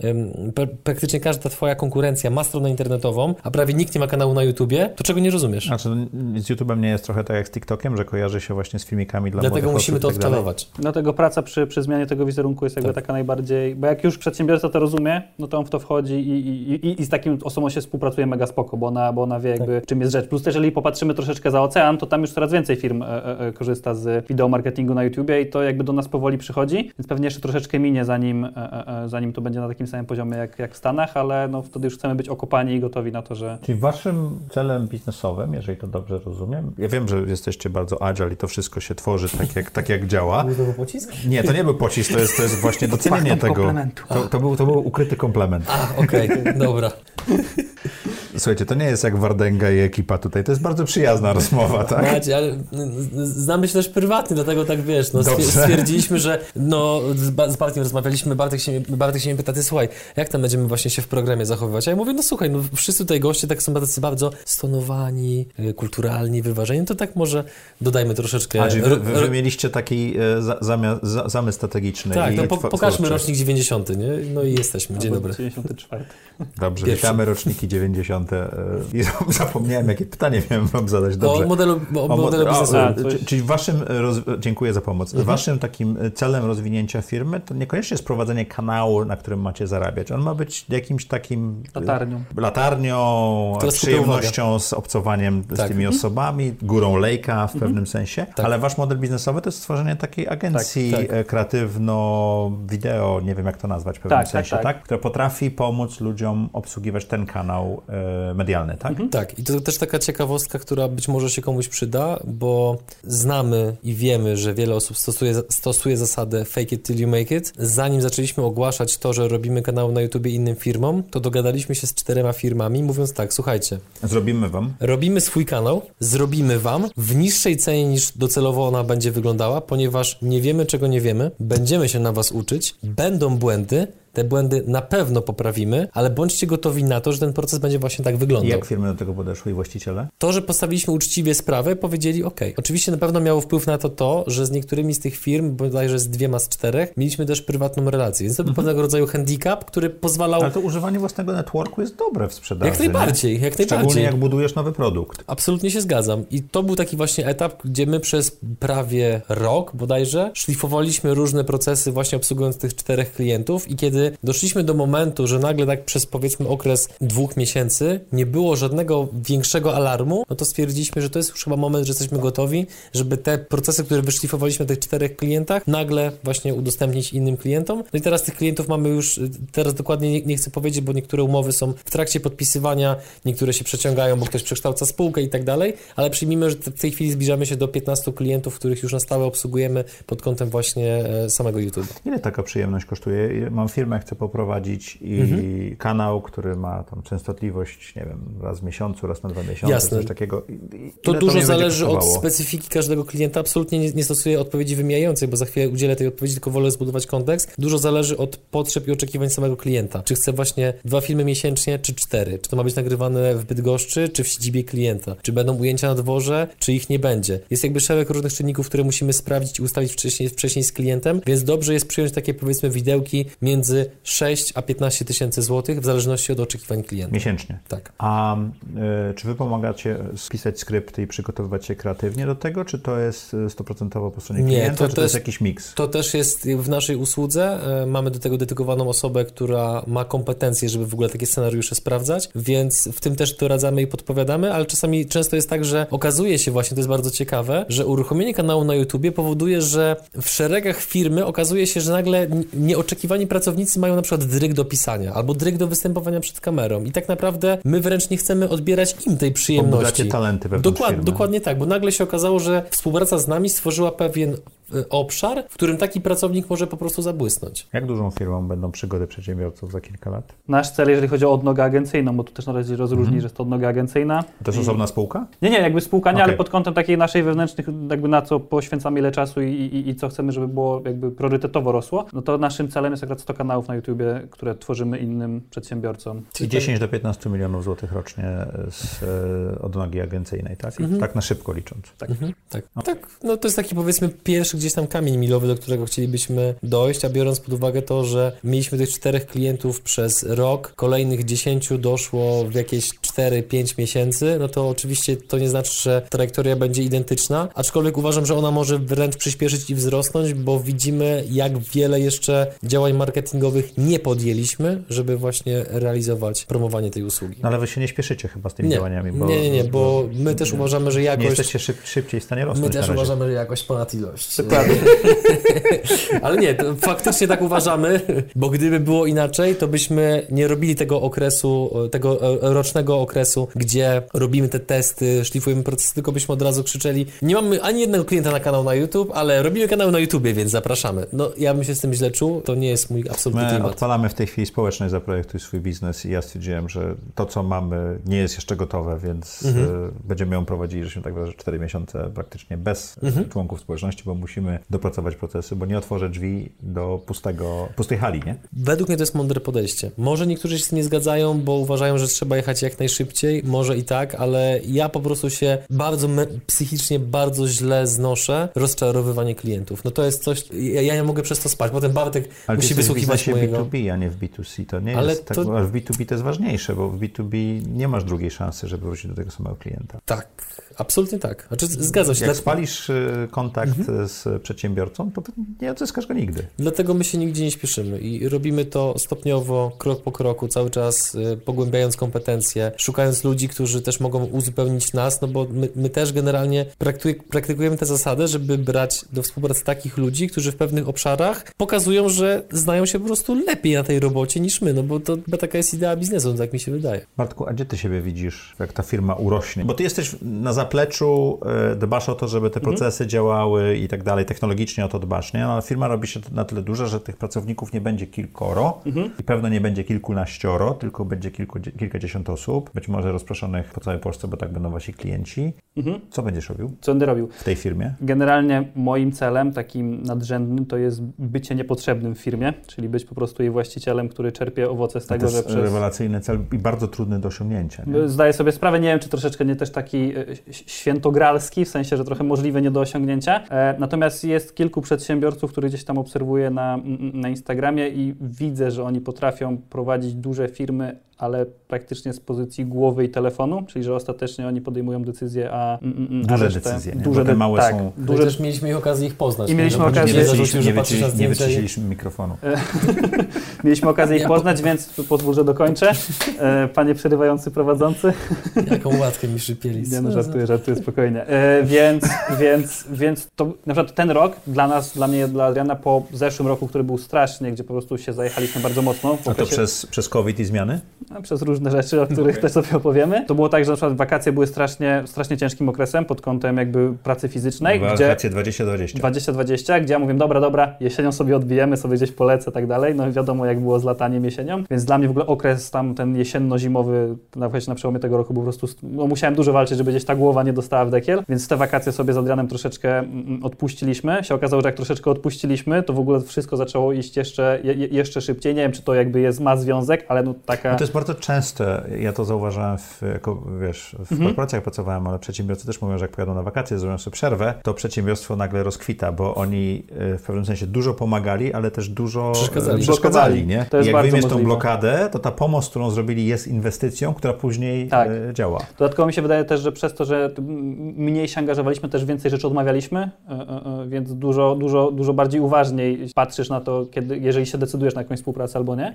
praktycznie każda twoja konkurencja ma stronę internetową, a prawie nikt nie ma kanału na YouTubie, to czego nie rozumiesz? Znaczy, z YouTube'em nie jest trochę tak jak z TikTokiem, że kojarzy się właśnie z filmikami dla Dlatego musimy to tak odtalować. Dlatego praca przy, przy zmianie tego wizerunku jest jakby Tak. taka najbardziej, bo jak już przedsiębiorca to rozumie, no to on w to wchodzi i, i, i, i z takim osobą się współpracuje mega spoko, bo ona, bo ona wie jakby czym jest rzecz. Plus też jeżeli popatrzymy troszeczkę za ocean, to tam już coraz więcej firm e, e, e, korzysta z wideo marketingu na YouTubie i to jakby do nas powoli przychodzi, więc pewnie jeszcze troszeczkę minie zanim, e, e, e, zanim to będzie na takim samym poziomie jak, jak w Stanach, ale no wtedy już chcemy być okopani i gotowi na to, że Czyli waszym celem biznesowym, jeżeli to dobrze rozumiem, ja wiem, że jesteście bardzo agile i to wszystko się tworzy tak jak, tak jak działa. Był pocisk? Nie, to nie był pocisk, to jest, to jest właśnie docenienie tego. To, to, był, to był ukryty komplement. A, okej, dobra. Słuchajcie, to nie jest jak Wardęga i ekipa tutaj, to jest bardzo przyjazna rozmowa, tak? Macie, ale mm, znamy się też prywatnie, dlatego tak wiesz, no Dobrze. stwierdziliśmy, że no z Bartkiem rozmawialiśmy, Bartek się, Bartek się mnie pyta, ty słuchaj, jak tam będziemy właśnie się w programie zachowywać? A ja mówię, no słuchaj, no wszyscy tutaj goście tak są tacy bardzo stonowani, y, kulturalni, wyważeni, to tak może dodajmy troszeczkę... A, wy, wy, wy mieliście taki e, za, zamia, za, zamysł strategiczny. tak, i no po, pokażmy twórczy. rocznik 90, nie? No i jesteśmy, dzień dobry. 94. Dobrze, Pierwszy. witamy roczniki 90. e, I zapomniałem, jakie pytanie miałem wam zadać. Dobrze. O modelu, o, O, modelu mo- biznesu. o, A, coś- czy- Czyli waszym, e, roz... dziękuję za pomoc, Mhm. waszym takim e, celem rozwinięcia firmy to niekoniecznie jest prowadzenie kanału, na którym macie zarabiać. On ma być jakimś takim Latarnią. latarnią, przyjemnością z obcowaniem z Tak. tymi osobami, górą lejka w pewnym sensie, Tak. ale wasz model biznesowy to jest stworzenie takiej agencji Tak, tak. e, kreatywno-wideo, nie wiem jak to nazwać w pewnym Tak, tak, sensie, tak, tak. która potrafi pomóc ludziom obsługiwać ten kanał e, medialny, tak? Tak, i to też taka ciekawostka, która być może się komuś przyda, bo znamy i wiemy, że wiele osób stosuje, stosuje zasadę fake it till you make it. Zanim zaczęliśmy ogłaszać to, że robimy kanał na YouTubie innym firmom, to dogadaliśmy się z czterema firmami, mówiąc tak, słuchajcie, Zrobimy wam. robimy swój kanał, zrobimy wam w niższej cenie niż docelowo ona będzie wyglądała, ponieważ nie wiemy, czego nie wiemy, będziemy się na was uczyć, będą błędy, te błędy na pewno poprawimy, ale bądźcie gotowi na to, że ten proces będzie właśnie tak I wyglądał. jak firmy do tego podeszły i właściciele? To, że postawiliśmy uczciwie sprawę, powiedzieli OK. Oczywiście na pewno miało wpływ na to to, że z niektórymi z tych firm, bodajże z dwiema z czterech, mieliśmy też prywatną relację. Więc to był pewnego rodzaju handicap, który pozwalał Ale to używanie własnego networku jest dobre w sprzedaży. jak najbardziej, jak Nie? Szczególnie najbardziej. jak budujesz nowy produkt. Absolutnie się zgadzam. I to był taki właśnie etap, gdzie my przez prawie rok bodajże szlifowaliśmy różne procesy właśnie obsługując tych czterech klientów i kiedy doszliśmy do momentu, że nagle tak przez powiedzmy okres dwóch miesięcy nie było żadnego większego alarmu, no to stwierdziliśmy, że to jest już chyba moment, że jesteśmy gotowi, żeby te procesy, które wyszlifowaliśmy na tych czterech klientach, nagle właśnie udostępnić innym klientom. No i teraz tych klientów mamy już, teraz dokładnie nie, nie chcę powiedzieć, bo niektóre umowy są w trakcie podpisywania, niektóre się przeciągają, bo ktoś przekształca spółkę i tak dalej, ale przyjmijmy, że w tej chwili zbliżamy się do 15 klientów, których już na stałe obsługujemy pod kątem właśnie e, samego YouTube. Ile taka przyjemność kosztuje? Mam firmę, chcę poprowadzić i mhm. kanał, który ma tam częstotliwość, nie wiem, raz w miesiącu, raz na dwa miesiące, Jasne. coś takiego. to dużo to zależy od specyfiki każdego klienta. Absolutnie nie, nie stosuję odpowiedzi wymijającej, bo za chwilę udzielę tej odpowiedzi, tylko wolę zbudować kontekst. Dużo zależy od potrzeb i oczekiwań samego klienta. Czy chce właśnie dwa filmy miesięcznie, czy cztery? Czy to ma być nagrywane w Bydgoszczy, czy w siedzibie klienta? Czy będą ujęcia na dworze, czy ich nie będzie? Jest jakby szereg różnych czynników, które musimy sprawdzić i ustalić wcześniej, wcześniej z klientem, więc dobrze jest przyjąć takie powiedzmy widełki między 6 a 15 tysięcy złotych w zależności od oczekiwań klienta. Miesięcznie. Tak. A y, czy wy pomagacie spisać skrypty i przygotowywać się kreatywnie do tego, czy to jest e, stoprocentowo po stronie klienta, Nie, to, czy to jest, jest jakiś miks? To też jest w naszej usłudze. E, mamy do tego dedykowaną osobę, która ma kompetencje, żeby w ogóle takie scenariusze sprawdzać, więc w tym też doradzamy i podpowiadamy, ale czasami często jest tak, że okazuje się właśnie, to jest bardzo ciekawe, że uruchomienie kanału na YouTubie powoduje, że w szeregach firmy okazuje się, że nagle nieoczekiwani pracownicy mają na przykład dryg do pisania albo dryg do występowania przed kamerą i tak naprawdę my wręcz nie chcemy odbierać im tej przyjemności. talenty Dokład, Dokładnie tak, bo nagle się okazało, że współpraca z nami stworzyła pewien obszar, w którym taki pracownik może po prostu zabłysnąć. Jak dużą firmą będą przygody przedsiębiorców za kilka lat? Nasz cel, jeżeli chodzi o odnogę agencyjną, bo tu też należy rozróżnić, mhm. że jest to odnoga agencyjna. To jest osobna spółka? Nie, nie, jakby spółka nie, okay. ale pod kątem takiej naszej wewnętrznych, jakby na co poświęcamy ile czasu i, i, i, co chcemy, żeby było jakby priorytetowo rosło, no to naszym celem jest akurat 100 kanałów na YouTubie, które tworzymy innym przedsiębiorcom. Czyli 10 do 15 milionów złotych rocznie z e, odnogi agencyjnej, tak? Mhm. Tak na szybko licząc. Tak, mhm. tak. Okay. tak. No to jest taki powiedzmy pierwszy gdzieś tam kamień milowy do którego chcielibyśmy dojść, a biorąc pod uwagę to, że mieliśmy tych czterech klientów przez rok, kolejnych dziesięciu doszło w jakieś 4-5 miesięcy, no to oczywiście to nie znaczy, że trajektoria będzie identyczna, aczkolwiek uważam, że ona może wręcz przyspieszyć i wzrosnąć, bo widzimy, jak wiele jeszcze działań marketingowych nie podjęliśmy, żeby właśnie realizować promowanie tej usługi. No ale wy się nie śpieszycie chyba z tymi nie. działaniami, bo... Nie, nie, nie, bo my też uważamy, że jakość... Nie jesteście szyb, szybciej w stanie rosnąć My też uważamy, że jakość ponad ilość. Dokładnie. Ale nie, faktycznie tak uważamy, bo gdyby było inaczej, to byśmy nie robili tego okresu, tego rocznego okresu, gdzie robimy te testy, szlifujemy procesy, tylko byśmy od razu krzyczeli, nie mamy ani jednego klienta na kanał na YouTube, ale robimy kanał na YouTubie, więc zapraszamy. No, ja bym się z tym źle czuł, to nie jest mój absolutny My klimat. odpalamy w tej chwili społeczność Zaprojektuj swój biznes i ja stwierdziłem, że to, co mamy, nie jest jeszcze gotowe, więc mhm. E, będziemy ją prowadzili, żeśmy tak 4 miesiące praktycznie bez mhm. członków społeczności, bo musimy dopracować procesy, bo nie otworzę drzwi do pustego, pustej hali, nie? Według mnie to jest mądre podejście. Może niektórzy się z tym nie zgadzają, bo uważają, że trzeba jechać jak najszybciej, może i tak, ale ja po prostu się bardzo psychicznie bardzo źle znoszę rozczarowywanie klientów. No to jest coś, ja, ja nie mogę przez to spać. Potem Bartek ale musi wysłuchiwać mojego... B2B, a nie w B2C. To nie ale jest tak, to... w B2B to jest ważniejsze, bo w B2B nie masz drugiej szansy, żeby wrócić do tego samego klienta. Tak, absolutnie tak. Znaczy, zgadzam się. Jak spalisz y, kontakt mhm. z przedsiębiorcą, to nie odzyskasz go nigdy. Dlatego my się nigdzie nie śpieszymy i robimy to stopniowo, krok po kroku, cały czas y, pogłębiając kompetencje, szukając ludzi, którzy też mogą uzupełnić nas, no bo my, my też generalnie praktykujemy tę zasadę, żeby brać do współpracy takich ludzi, którzy w pewnych obszarach pokazują, że znają się po prostu lepiej na tej robocie niż my, no bo to chyba taka jest idea biznesu, tak mi się wydaje. Bartku, a gdzie ty siebie widzisz, jak ta firma urośnie? Bo ty jesteś na zapleczu, y, dbasz o to, żeby te procesy mhm. działały i tak dalej, technologicznie o to dbasz, nie? No, ale firma robi się na tyle duża, że tych pracowników nie będzie kilkoro mhm. i pewno nie będzie kilkunaścioro, tylko będzie kilku, kilkadziesiąt osób, być może rozproszonych po całej Polsce, bo tak będą wasi klienci. Mhm. Co będziesz robił? Co będę robił? W tej firmie? Generalnie moim celem takim nadrzędnym to jest bycie niepotrzebnym w firmie, czyli być po prostu jej właścicielem, który czerpie owoce z tego, to jest że przez... rewelacyjny cel i bardzo trudny do osiągnięcia. Nie? Zdaję sobie sprawę, nie wiem, czy troszeczkę nie też taki e, świętogralski, w sensie, że trochę możliwe nie do osiągnięcia. E, natomiast jest kilku przedsiębiorców, których gdzieś tam obserwuję na, na Instagramie i widzę, że oni potrafią prowadzić duże firmy, ale praktycznie z pozycji głowy i telefonu, czyli że ostatecznie oni podejmują decyzje, a mm, mm, a Duże resztę- decyzje, nie? duże de- małe tak, są- Duże... duże też mieliśmy ich okazję ich poznać. I nie? mieliśmy No, okazję- nie Nie zarzucił, wyczyściliśmy, że nie, patrzysz na wyczyściliśmy, nie zdjęcia i- wyczyściliśmy mikrofonu. Mieliśmy okazję ich poznać, więc pozwól, że dokończę. E, Panie przerywający prowadzący. Jaką łatkę mi szypieli. Nie no, żartuję, żartuję spokojnie. E, więc, więc, więc to na przykład ten rok dla nas, dla mnie, dla Adriana po zeszłym roku, który był straszny, gdzie po prostu się zajechaliśmy bardzo mocno. w A to przez, przez COVID i zmiany? a przez różne rzeczy, o których też sobie opowiemy. To było tak, że na przykład wakacje były strasznie, strasznie ciężkim okresem pod kątem jakby pracy fizycznej, gdzie Wakacje 2020. 2020, gdzie ja mówię, dobra, dobra, jesienią sobie odbijemy, sobie gdzieś polecę i tak dalej. No i wiadomo, jak było z lataniem jesienią. Więc dla mnie w ogóle okres tam ten jesienno-zimowy, na, na przełomie tego roku był po prostu, no musiałem dużo walczyć, żeby gdzieś ta głowa nie dostała w dekiel. Więc te wakacje sobie z Adrianem troszeczkę mm, odpuściliśmy. Się okazało, że jak troszeczkę odpuściliśmy, to w ogóle wszystko zaczęło iść jeszcze, je, je- jeszcze szybciej. Nie wiem, czy to jakby jest, ma związek, ale no taka... No to jest bardzo częste. Ja to zauważałem, w, jako, wiesz, w Mhm. korporacjach pracowałem, ale przedsiębiorcy też mówią, że jak pojadą na wakacje, zrobią sobie przerwę, to przedsiębiorstwo nagle rozkwita, bo oni e, w pewnym sensie dużo pomagali, ale też dużo Przeszkadzali. przeszkadzali nie? To jest I jak wyjmiesz tą blokadę, to ta pomoc, którą zrobili, jest inwestycją, która później Tak. e, działa. Dodatkowo mi się wydaje też, że przez to, że mniej się angażowaliśmy, też więcej rzeczy odmawialiśmy, e, e, e, więc dużo, dużo, dużo bardziej uważniej patrzysz na to, kiedy, jeżeli się decydujesz na jakąś współpracę albo nie.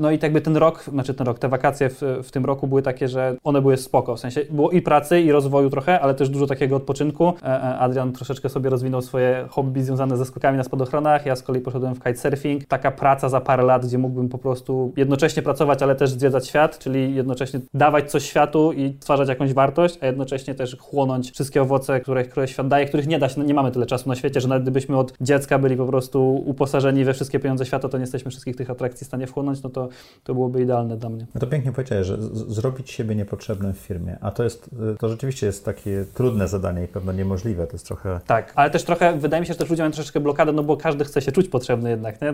No i tak jakby ten rok, znaczy ten rok, te wakacje w, w tym roku były takie, że one były spoko, w sensie było i pracy, i rozwoju trochę, ale też dużo takiego odpoczynku. Adrian troszeczkę sobie rozwinął swoje hobby związane ze skokami na spadochronach, ja z kolei poszedłem w kitesurfing. Taka praca za parę lat, gdzie mógłbym po prostu jednocześnie pracować, ale też zwiedzać świat, czyli jednocześnie dawać coś światu i stwarzać jakąś wartość, a jednocześnie też chłonąć wszystkie owoce, które, które świat daje, których nie da się, nie mamy tyle czasu na świecie, że nawet gdybyśmy od dziecka byli po prostu uposażeni we wszystkie pieniądze świata, to nie jesteśmy wszystkich tych atrakcji w stanie wchłonąć, no to, to byłoby idealne dla mnie. No to pięknie powiedziałeś, że zrobić siebie niepotrzebnym w firmie, a to jest, to rzeczywiście jest takie trudne zadanie i pewno niemożliwe, to jest trochę... Tak, ale też trochę, wydaje mi się, że też ludzie mają troszeczkę blokadę, no bo każdy chce się czuć potrzebny jednak, nie?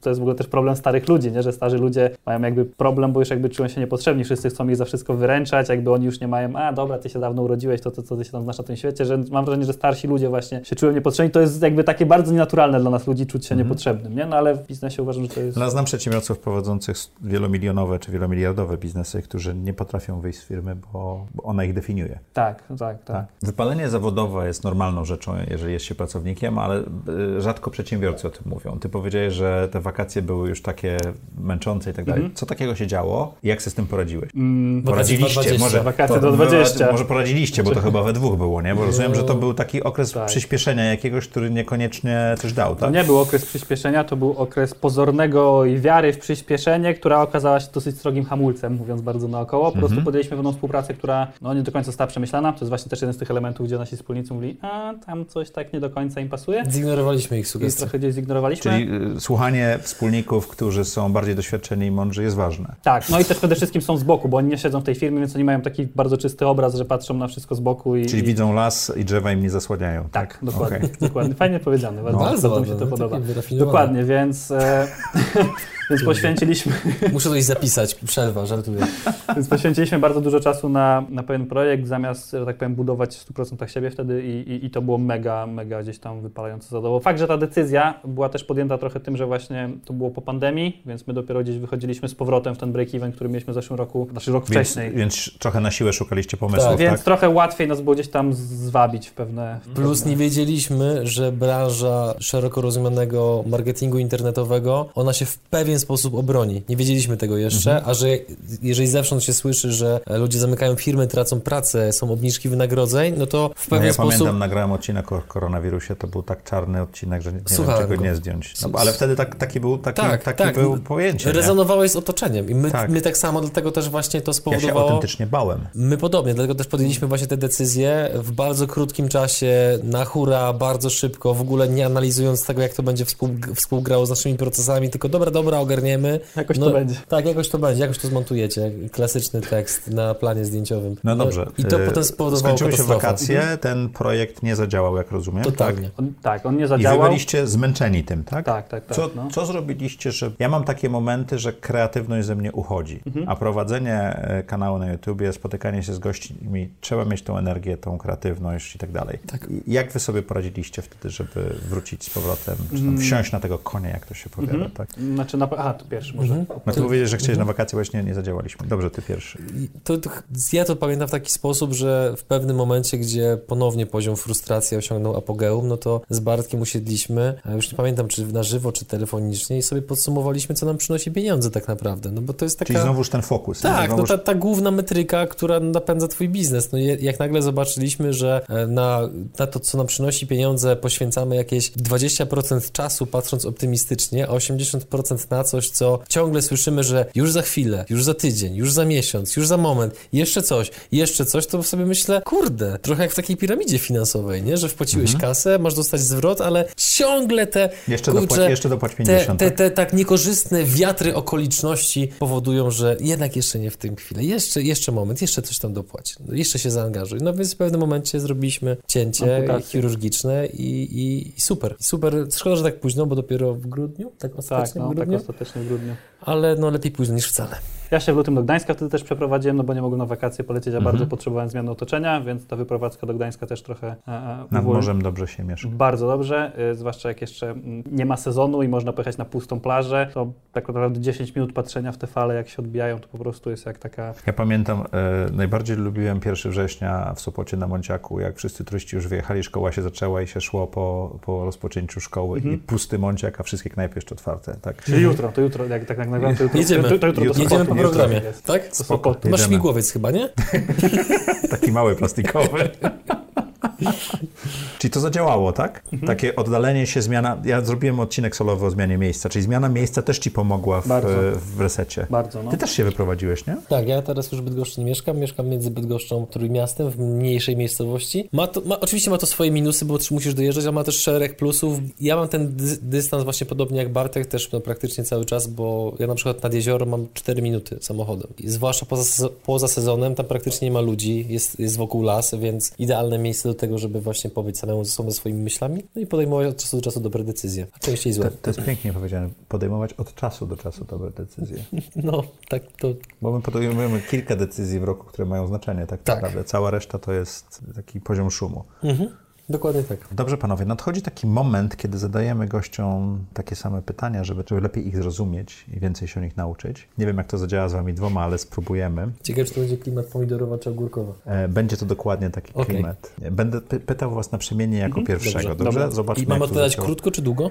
To jest w ogóle też problem starych ludzi, nie? Że starzy ludzie mają jakby problem, bo już jakby czują się niepotrzebni, wszyscy chcą ich za wszystko wyręczać, jakby oni już nie mają, a dobra, ty się dawno urodziłeś, to, to co ty się tam znasz na tym świecie, że mam wrażenie, że starsi ludzie właśnie się czują niepotrzebni, to jest jakby takie bardzo nienaturalne dla nas ludzi czuć się niepotrzebnym, nie? No ale w biznesie uważam, że to jest... No, znam przedsiębiorców prowadzących wielomilionowe czy wielomiliardowe biznesy, którzy nie potrafią wyjść z firmy, bo, bo ona ich definiuje. Tak, tak, tak. Wypalenie zawodowe jest normalną rzeczą, jeżeli jest się pracownikiem, ale y, rzadko przedsiębiorcy o tym mówią. Ty powiedziałeś, że te wakacje były już takie męczące i tak dalej. Co takiego się działo i jak sobie z tym poradziłeś? Mm, Poradziliście, 20, może, wakacje do po- 20. Może poradziliście, bo to chyba we dwóch było, nie? Bo rozumiem, że to był taki okres Tak. przyspieszenia jakiegoś, który niekoniecznie coś dał, To tak? nie był okres przyspieszenia, to był okres pozornego i wiary w przyspieszenie, która okazała się dosyć strogim hamulcem, mówiąc bardzo naokoło. Po prostu podjęliśmy pewną współpracę, która no, nie do końca została przemyślana. To jest właśnie też jeden z tych elementów, gdzie nasi wspólnicy mówili, a tam coś tak nie do końca im pasuje. Zignorowaliśmy ich I sugestie. trochę gdzieś zignorowaliśmy. Czyli y, słuchanie wspólników, którzy są bardziej doświadczeni i mądrzy jest ważne. Tak, no i też przede wszystkim są z boku, bo oni nie siedzą w tej firmie, więc oni mają taki bardzo czysty obraz, że patrzą na wszystko z boku i... Czyli i... widzą las i drzewa im nie zasłaniają. Tak, dokładnie, Okej. dokładnie. Fajnie powiedziane, bardzo, No. bardzo, Bardzo mi się to no, podoba. Dokładnie, więc, e, więc poświęciliśmy Muszę coś zapisać. Przerwa, żartuję. Więc poświęciliśmy bardzo dużo czasu na, na pewien projekt, zamiast, że tak powiem, budować w 100% siebie wtedy i, i, i to było mega, mega gdzieś tam wypalające zadowo. Fakt, że ta decyzja była też podjęta trochę tym, że właśnie to było po pandemii, więc my dopiero gdzieś wychodziliśmy z powrotem w ten break-even, który mieliśmy w zeszłym roku, znaczy rok Więc, wcześniej. więc trochę na siłę szukaliście pomysłów, Tak, tak? Więc trochę łatwiej nas było gdzieś tam zwabić w pewne... w Plus pewne... nie wiedzieliśmy, że branża szeroko rozumianego marketingu internetowego, ona się w pewien sposób obroni. Nie wiedzieliśmy tego jeszcze, Mhm. a że jeżeli zewsząd się słyszy, że ludzie zamykają firmy, tracą pracę, są obniżki wynagrodzeń, no to w No pewien ja sposób... pamiętam, nagrałem odcinek o koronawirusie, to był tak czarny odcinek, że nie, nie wiem, czego go. nie zdjąć. No, ale wtedy tak, taki był, taki, Tak, taki tak. był pojęcie? Rezonowałeś z otoczeniem i my Tak. my tak samo, dlatego też właśnie to Ja się spowodowało... autentycznie bałem. My podobnie, dlatego też podjęliśmy właśnie te decyzje w bardzo krótkim czasie, na hura, bardzo szybko, w ogóle nie analizując tego, jak to będzie współ, współgrało z naszymi procesami, tylko dobra, dobra, ogarniemy. Jakoś No, to będzie. Tak, jakoś to będzie, jakoś to zmontujecie. Klasyczny tekst na planie zdjęciowym. No dobrze. I to y, potem spowodowało Skończyły się wakacje, ten projekt nie zadziałał, jak rozumiem. Totalnie. On, tak, on nie I zadziałał. wy byliście zmęczeni tym, tak? Tak, tak, tak. Co, no. co zrobiliście, że... Ja mam takie momenty, że kreatywność ze mnie uchodzi, Mhm. a prowadzenie e, kanału na YouTubie, spotykanie się z gośćmi, trzeba mieć tą energię, tą kreatywność i tak dalej. I Jak wy sobie poradziliście wtedy, żeby wrócić z powrotem, czy Mm. tam wsiąść na tego konia, jak to się powiada, tak? Znaczy, na... aha, to pierwszy może. No ty mówiłeś, że chciałeś na wakacje właśnie nie zadziałaliśmy. Dobrze, ty pierwszy. To, to, ja to pamiętam w taki sposób, że w pewnym momencie, gdzie ponownie poziom frustracji osiągnął apogeum, no to z Bartkiem usiedliśmy, a już nie pamiętam, czy na żywo, czy telefonicznie i sobie podsumowaliśmy, co nam przynosi pieniądze tak naprawdę, no bo to jest taka... Czyli znowuż ten fokus. Tak, no Znowuż- ta, ta główna metryka, która napędza twój biznes. No je- jak nagle zobaczyliśmy, że e, na, na to, co nam przynosi pieniądze, poświęcamy jakieś 20% czasu, patrząc optymistycznie, a 80% na coś, co ciągle słyszymy, że już za chwilę, już za tydzień, już za miesiąc, już za moment, jeszcze coś, jeszcze coś, to sobie myślę, kurde, trochę jak w takiej piramidzie finansowej, nie? Że wpłaciłeś kasę, masz dostać zwrot, ale ciągle te, Mhm. Jeszcze kurczę, dopłać- jeszcze dopłać 50, te, te, tak? te tak niekorzystne wiatry okoliczności powodują, że jednak jeszcze nie w tym chwilę, jeszcze, jeszcze moment, jeszcze coś tam dopłać, no, jeszcze się No więc w pewnym momencie zrobiliśmy cięcie Amputację. chirurgiczne i, i, i super. Super. Szkoda, że tak późno, bo dopiero w grudniu, tak Tak, ostatecznie no, w tak grudniu, ostatecznie w grudniu. ale no lepiej późno niż wcale. Ja się w lutym do Gdańska wtedy też przeprowadziłem, no bo nie mogłem na wakacje polecieć, a Mhm. bardzo potrzebowałem zmiany otoczenia, więc ta wyprowadzka do Gdańska też trochę e, e, Nad morzem dobrze się miesza. Bardzo dobrze, y, zwłaszcza jak jeszcze mm, nie ma sezonu i można pojechać na pustą plażę, to tak naprawdę 10 minut patrzenia w te fale, jak się odbijają, to po prostu jest jak taka... Ja pamiętam, e, najbardziej lubiłem 1 września w Sopocie na Monciaku, jak wszyscy turyści już wyjechali, szkoła się zaczęła i się szło po, po rozpoczęciu szkoły Mhm. i pusty Monciak, a wszystkie knajpy jeszcze otwarte. Tak. Czyli jutro, to jutro, jak tak nagrywam, to jutro, Jedziemy. to, to jutro po jutro programie, tak? Sopotu. Masz śmigłowiec chyba, nie? Taki mały, plastikowy. Czyli to zadziałało, tak? Mhm. Takie oddalenie się, zmiana. Ja zrobiłem odcinek solowy o zmianie miejsca, czyli zmiana miejsca też ci pomogła w, Bardzo. w resecie. Bardzo, no. Ty też się wyprowadziłeś, nie? Tak, ja teraz już w Bydgoszczy nie mieszkam, mieszkam między Bydgoszczą a Trójmiastem, w mniejszej miejscowości. Ma to, ma, oczywiście ma to swoje minusy, bo musisz dojeżdżać, ale ma też szereg plusów. Ja mam ten dy, dystans właśnie podobnie jak Bartek, też no, praktycznie cały czas, bo ja na przykład nad jezioro mam 4 minuty samochodem. I zwłaszcza poza, poza sezonem, tam praktycznie nie ma ludzi, jest, jest wokół las, więc idealne miejsce do tego, żeby właśnie pobyć samemu ze sobą, swoimi myślami, no i podejmować od czasu do czasu dobre decyzje, a częściej złe. To, to jest pięknie powiedziane. Podejmować od czasu do czasu dobre decyzje. No, tak to Bo my podejmujemy kilka decyzji w roku, które mają znaczenie, tak, Tak. naprawdę. Cała reszta to jest taki poziom szumu. mhm, dokładnie tak. Dobrze, panowie, nadchodzi taki moment, kiedy zadajemy gościom takie same pytania, żeby, żeby lepiej ich zrozumieć i więcej się o nich nauczyć. Nie wiem, jak to zadziała z wami dwoma, ale spróbujemy. Ciekawe, czy to będzie klimat pomidorowa czy ogórkowa. E, Będzie to dokładnie taki Okej. klimat. Będę py- pytał was na przemienie jako pierwszego, dobrze, dobrze? dobra. Zobaczmy, I mam odpowiadać krótko czy długo?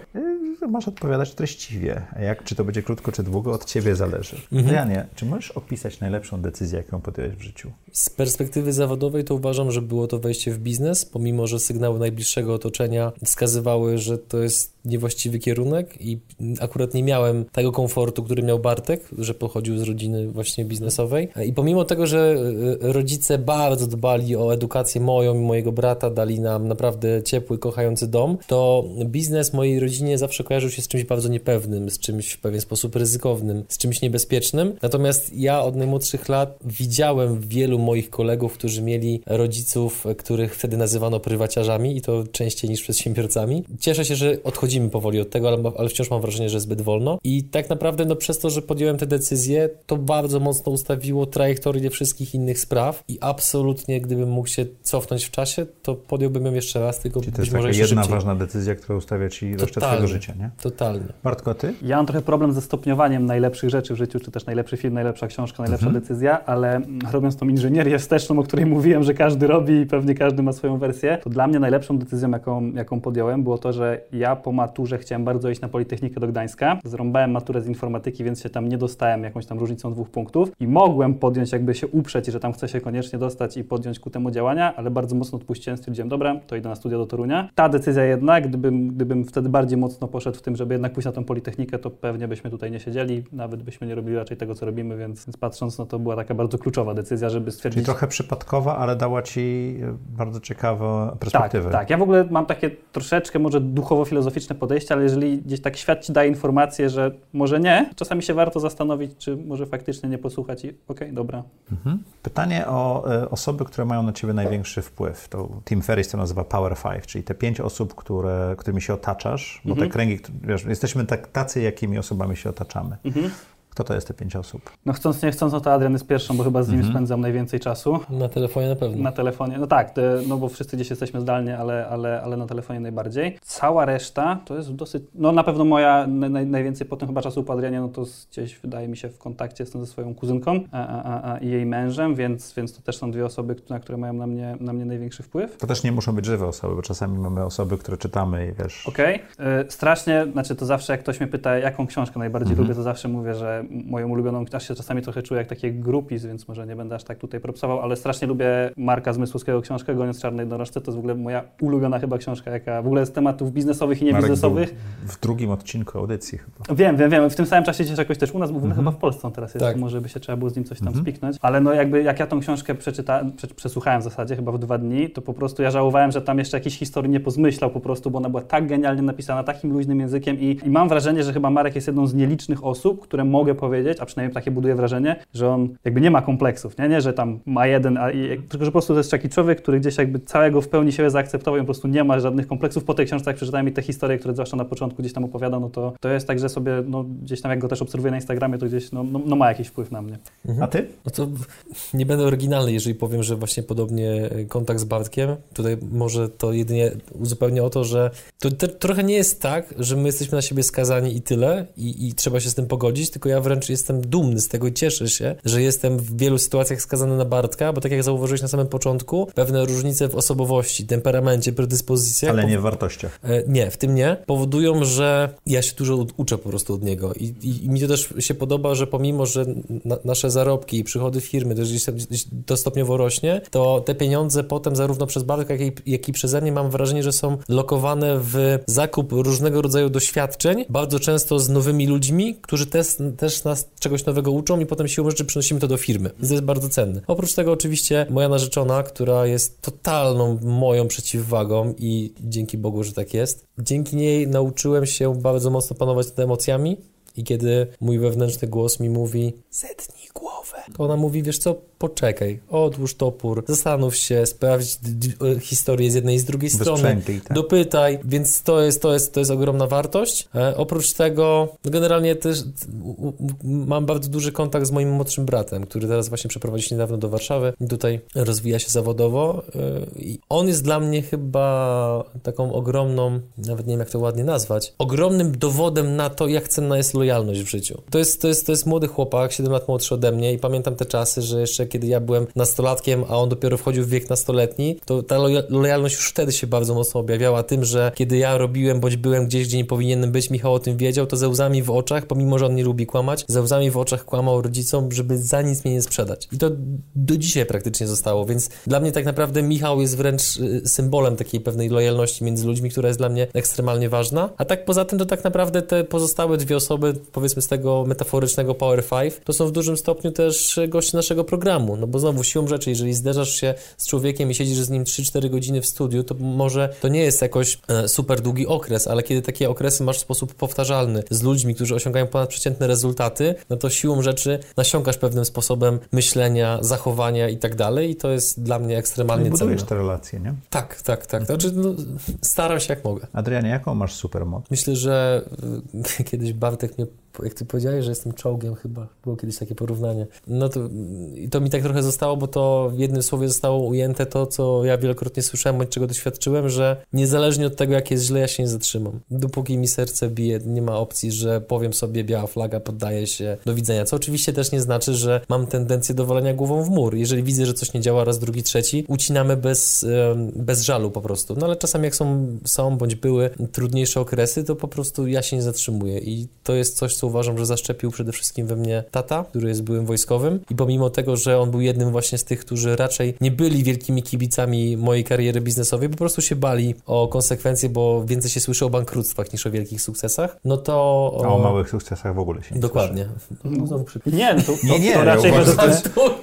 Masz odpowiadać treściwie. Jak, czy to będzie krótko, czy długo, od ciebie zależy. Mhm. Janie, czy możesz opisać najlepszą decyzję, jaką podjąłeś w życiu? Z perspektywy zawodowej to uważam, że było to wejście w biznes, pomimo że sygnały najbliższego otoczenia wskazywały, że to jest niewłaściwy kierunek i akurat nie miałem tego komfortu, który miał Bartek, że pochodził z rodziny właśnie biznesowej. I pomimo tego, że e, rodzice bardzo dbali o edukację moją i mojego brata, dali nam naprawdę ciepły, kochający dom, to biznes mojej rodzinie zawsze kojarzył się z czymś bardzo niepewnym, z czymś w pewien sposób ryzykownym, z czymś niebezpiecznym. Natomiast ja od najmłodszych lat widziałem wielu moich kolegów, którzy mieli rodziców, których wtedy nazywano prywaciarzami i to częściej niż przedsiębiorcami. Cieszę się, że odchodzimy powoli od tego, ale, ale wciąż mam wrażenie, że zbyt wolno. I tak naprawdę no, przez to, że podjąłem te decyzje, to bardzo mocno ustawiło trajektorię wszystkich innych spraw i absolutnie, gdybym mógł się cofnąć w czasie, to podjąłbym ją jeszcze raz, tylko Czyli to być jest może taka jedna szybciej. ważna decyzja, która ustawia ci resztę twojego życia, nie? Totalnie. Bartko, ty? Ja mam trochę problem ze stopniowaniem najlepszych rzeczy w życiu, czy też najlepszy film, najlepsza książka, najlepsza Mhm. decyzja, ale mm, robiąc tą inżynierię wsteczną, o której mówiłem, że każdy robi i pewnie każdy ma swoją wersję, to dla mnie najlepszą decyzją, jaką, jaką podjąłem, było to, że ja po maturze chciałem bardzo iść na Politechnikę do Gdańska. Zrąbałem maturę z informatyki, więc się tam nie dostałem jakąś tam różnicą dwóch punktów i mogłem podjąć, jakby się uprzeć, że tam chcę się koniecznie dostać i podjąć ku temu działania, ale bardzo mocno odpuściłem, stwierdziłem, dobra, to idę na studia do Torunia. Ta decyzja jednak, gdybym, gdybym wtedy bardziej mocno poszedł w tym, żeby jednak pójść na tą Politechnikę, to pewnie byśmy tutaj nie siedzieli, nawet byśmy nie robili raczej tego, co robimy, więc, więc patrząc, no to była taka bardzo kluczowa decyzja, żeby stwierdzić... trochę przypadkowa, ale dała ci e, bardzo ciekawą Tak, perspektywę. tak. Ja w ogóle mam takie troszeczkę może duchowo-filozoficzne podejście, ale jeżeli gdzieś tak świat ci daje informację, że może nie, czasami się warto zastanowić, czy może faktycznie nie posłuchać i okej, dobra. Mhm. Pytanie o e, osoby, które mają na ciebie największy wpływ. To Tim Ferriss to nazywa Power Five, czyli te pięć osób, które, którymi się otaczasz, bo Mhm. te kręgi, wiesz, jesteśmy tak, tacy, jakimi osobami się otaczamy. Mhm. Kto to jest te pięć osób? No chcąc nie chcąc, no to Adrian jest pierwszą, bo chyba z nim Mhm. spędzam najwięcej czasu. Na telefonie na pewno. Na telefonie, no tak, no bo wszyscy gdzieś jesteśmy zdalnie, ale, ale, ale na telefonie najbardziej. Cała reszta to jest dosyć, no na pewno moja, naj, najwięcej potem chyba czasu po Adrianie, no to gdzieś wydaje mi się w kontakcie jestem ze swoją kuzynką a, a, a, a, i jej mężem, więc, więc to też są dwie osoby, na które mają na mnie, na mnie największy wpływ. To też nie muszą być żywe osoby, bo czasami mamy osoby, które czytamy i wiesz... Okej. Y, Strasznie, znaczy to zawsze jak ktoś mnie pyta, jaką książkę najbardziej Mhm. lubię, to zawsze mówię, że moją ulubioną, aż się czasami trochę czuję jak taki grupis, więc może nie będę aż tak tutaj propsował, ale strasznie lubię Marka Zmysłowskiego książkę Goniec Czarnej Dorożce, to jest w ogóle moja ulubiona chyba książka, jaka w ogóle z tematów biznesowych i niebiznesowych. w drugim odcinku audycji chyba. Wiem, wiem, wiem. W tym samym czasie gdzieś jakoś też u nas, bo Mhm. chyba w Polsce on teraz jest, Tak. może by się trzeba było z nim coś tam Mhm. spiknąć. Ale no jakby jak ja tą książkę przeczyta, prze, przesłuchałem w zasadzie chyba w dwa dni, to po prostu ja żałowałem, że tam jeszcze jakiejś historii nie pozmyślał po prostu, bo ona była tak genialnie napisana, takim luźnym językiem i, i mam wrażenie, że chyba Marek jest jedną z nielicznych osób, które mogę powiedzieć, a przynajmniej takie buduję wrażenie, że on jakby nie ma kompleksów, nie, nie że tam ma jeden, a, i, tylko że po prostu to jest taki człowiek, który gdzieś jakby całego w pełni siebie zaakceptował i po prostu nie ma żadnych kompleksów. Po tej książce, jak przeczytałem i te historie, które zwłaszcza na początku gdzieś tam opowiada, no to, to jest tak, że sobie no, gdzieś tam jak go też obserwuję na Instagramie, to gdzieś no, no, no ma jakiś wpływ na mnie. A ty? No to nie będę oryginalny, jeżeli powiem, że właśnie podobnie kontakt z Bartkiem. Tutaj może to jedynie uzupełnię o to, że to te, trochę nie jest tak, że my jesteśmy na siebie skazani i tyle i, i trzeba się z tym pogodzić, tylko ja wręcz jestem dumny z tego i cieszę się, że jestem w wielu sytuacjach skazany na Bartka, bo tak jak zauważyłeś na samym początku, pewne różnice w osobowości, temperamencie, predyspozycjach Ale nie w wartościach. E, Nie, w tym nie. Powodują, że ja się dużo uczę po prostu od niego. I, i, i mi to też się podoba, że pomimo, że na, nasze zarobki i przychody firmy też gdzieś, gdzieś to stopniowo rośnie, to te pieniądze potem zarówno przez Bartka, jak i, jak i przeze mnie mam wrażenie, że są lokowane w zakup różnego rodzaju doświadczeń, bardzo często z nowymi ludźmi, którzy też, też nas czegoś nowego uczą i potem siłą rzeczy przynosimy to do firmy. To jest bardzo cenne. Oprócz tego oczywiście moja narzeczona, która jest totalną moją przeciwwagą i dzięki Bogu, że tak jest. Dzięki niej nauczyłem się bardzo mocno panować nad emocjami i kiedy mój wewnętrzny głos mi mówi zetnij głowę, to ona mówi, wiesz co, poczekaj, odłóż topór, zastanów się, sprawdź e, historię z jednej i z drugiej strony, tak. dopytaj, więc to jest, to jest, to jest ogromna wartość. E, oprócz tego, no generalnie też u, u, mam bardzo duży kontakt z moim młodszym bratem, który teraz właśnie przeprowadził się niedawno do Warszawy i tutaj rozwija się zawodowo e, i on jest dla mnie chyba taką ogromną, nawet nie wiem jak to ładnie nazwać, ogromnym dowodem na to, jak cenna jest lojalność w życiu. To jest, to jest, to jest młody chłopak, 7 lat młodszy ode mnie i pamiętam te czasy, że jeszcze kiedy ja byłem nastolatkiem, a on dopiero wchodził w wiek nastoletni, to ta loja- lojalność już wtedy się bardzo mocno objawiała tym, że kiedy ja robiłem, bądź byłem gdzieś, gdzie nie powinienem być, Michał o tym wiedział, to ze łzami w oczach, pomimo, że on nie lubi kłamać, ze łzami w oczach kłamał rodzicom, żeby za nic mnie nie sprzedać. I to do dzisiaj praktycznie zostało, więc dla mnie tak naprawdę Michał jest wręcz y, symbolem takiej pewnej lojalności między ludźmi, która jest dla mnie ekstremalnie ważna. A tak poza tym to tak naprawdę te pozostałe dwie osoby, powiedzmy z tego metaforycznego Power Five, to są w dużym stopniu też goście naszego programu, no bo znowu siłą rzeczy, jeżeli zderzasz się z człowiekiem i siedzisz z nim 3-4 godziny w studiu, to może to nie jest jakoś e, super długi okres, ale kiedy takie okresy masz w sposób powtarzalny z ludźmi, którzy osiągają ponadprzeciętne rezultaty, no to siłą rzeczy nasiąkasz pewnym sposobem myślenia, zachowania i tak dalej i to jest dla mnie ekstremalnie Nie cenne. budujesz te relacje, nie? Tak, tak, tak. Znaczy, no, staram się jak mogę. Adrianie, jaką masz supermoc? Myślę, że y, kiedyś Bartek mnie, the jak ty powiedziałeś, że jestem czołgiem chyba, było kiedyś takie porównanie. No to, i to mi tak trochę zostało, bo to w jednym słowie zostało ujęte to, co ja wielokrotnie słyszałem, bądź czego doświadczyłem, że niezależnie od tego, jak jest źle, ja się nie zatrzymam. Dopóki mi serce bije, nie ma opcji, że powiem sobie biała flaga, poddaję się, do widzenia. Co oczywiście też nie znaczy, że mam tendencję do walenia głową w mur. Jeżeli widzę, że coś nie działa raz, drugi, trzeci, ucinamy bez, bez żalu po prostu. No ale czasami jak są, są bądź były trudniejsze okresy, to po prostu ja się nie zatrzymuję i to jest coś, co uważam, że zaszczepił przede wszystkim we mnie tata, który jest byłym wojskowym i pomimo tego, że on był jednym właśnie z tych, którzy raczej nie byli wielkimi kibicami mojej kariery biznesowej, po prostu się bali o konsekwencje, bo więcej się słyszy o bankructwach niż o wielkich sukcesach, no to... A o małych sukcesach w ogóle się nie Dokładnie. No. Znowu przy... Nie, no to, Nie, nie, to ja raczej uważam, to, że to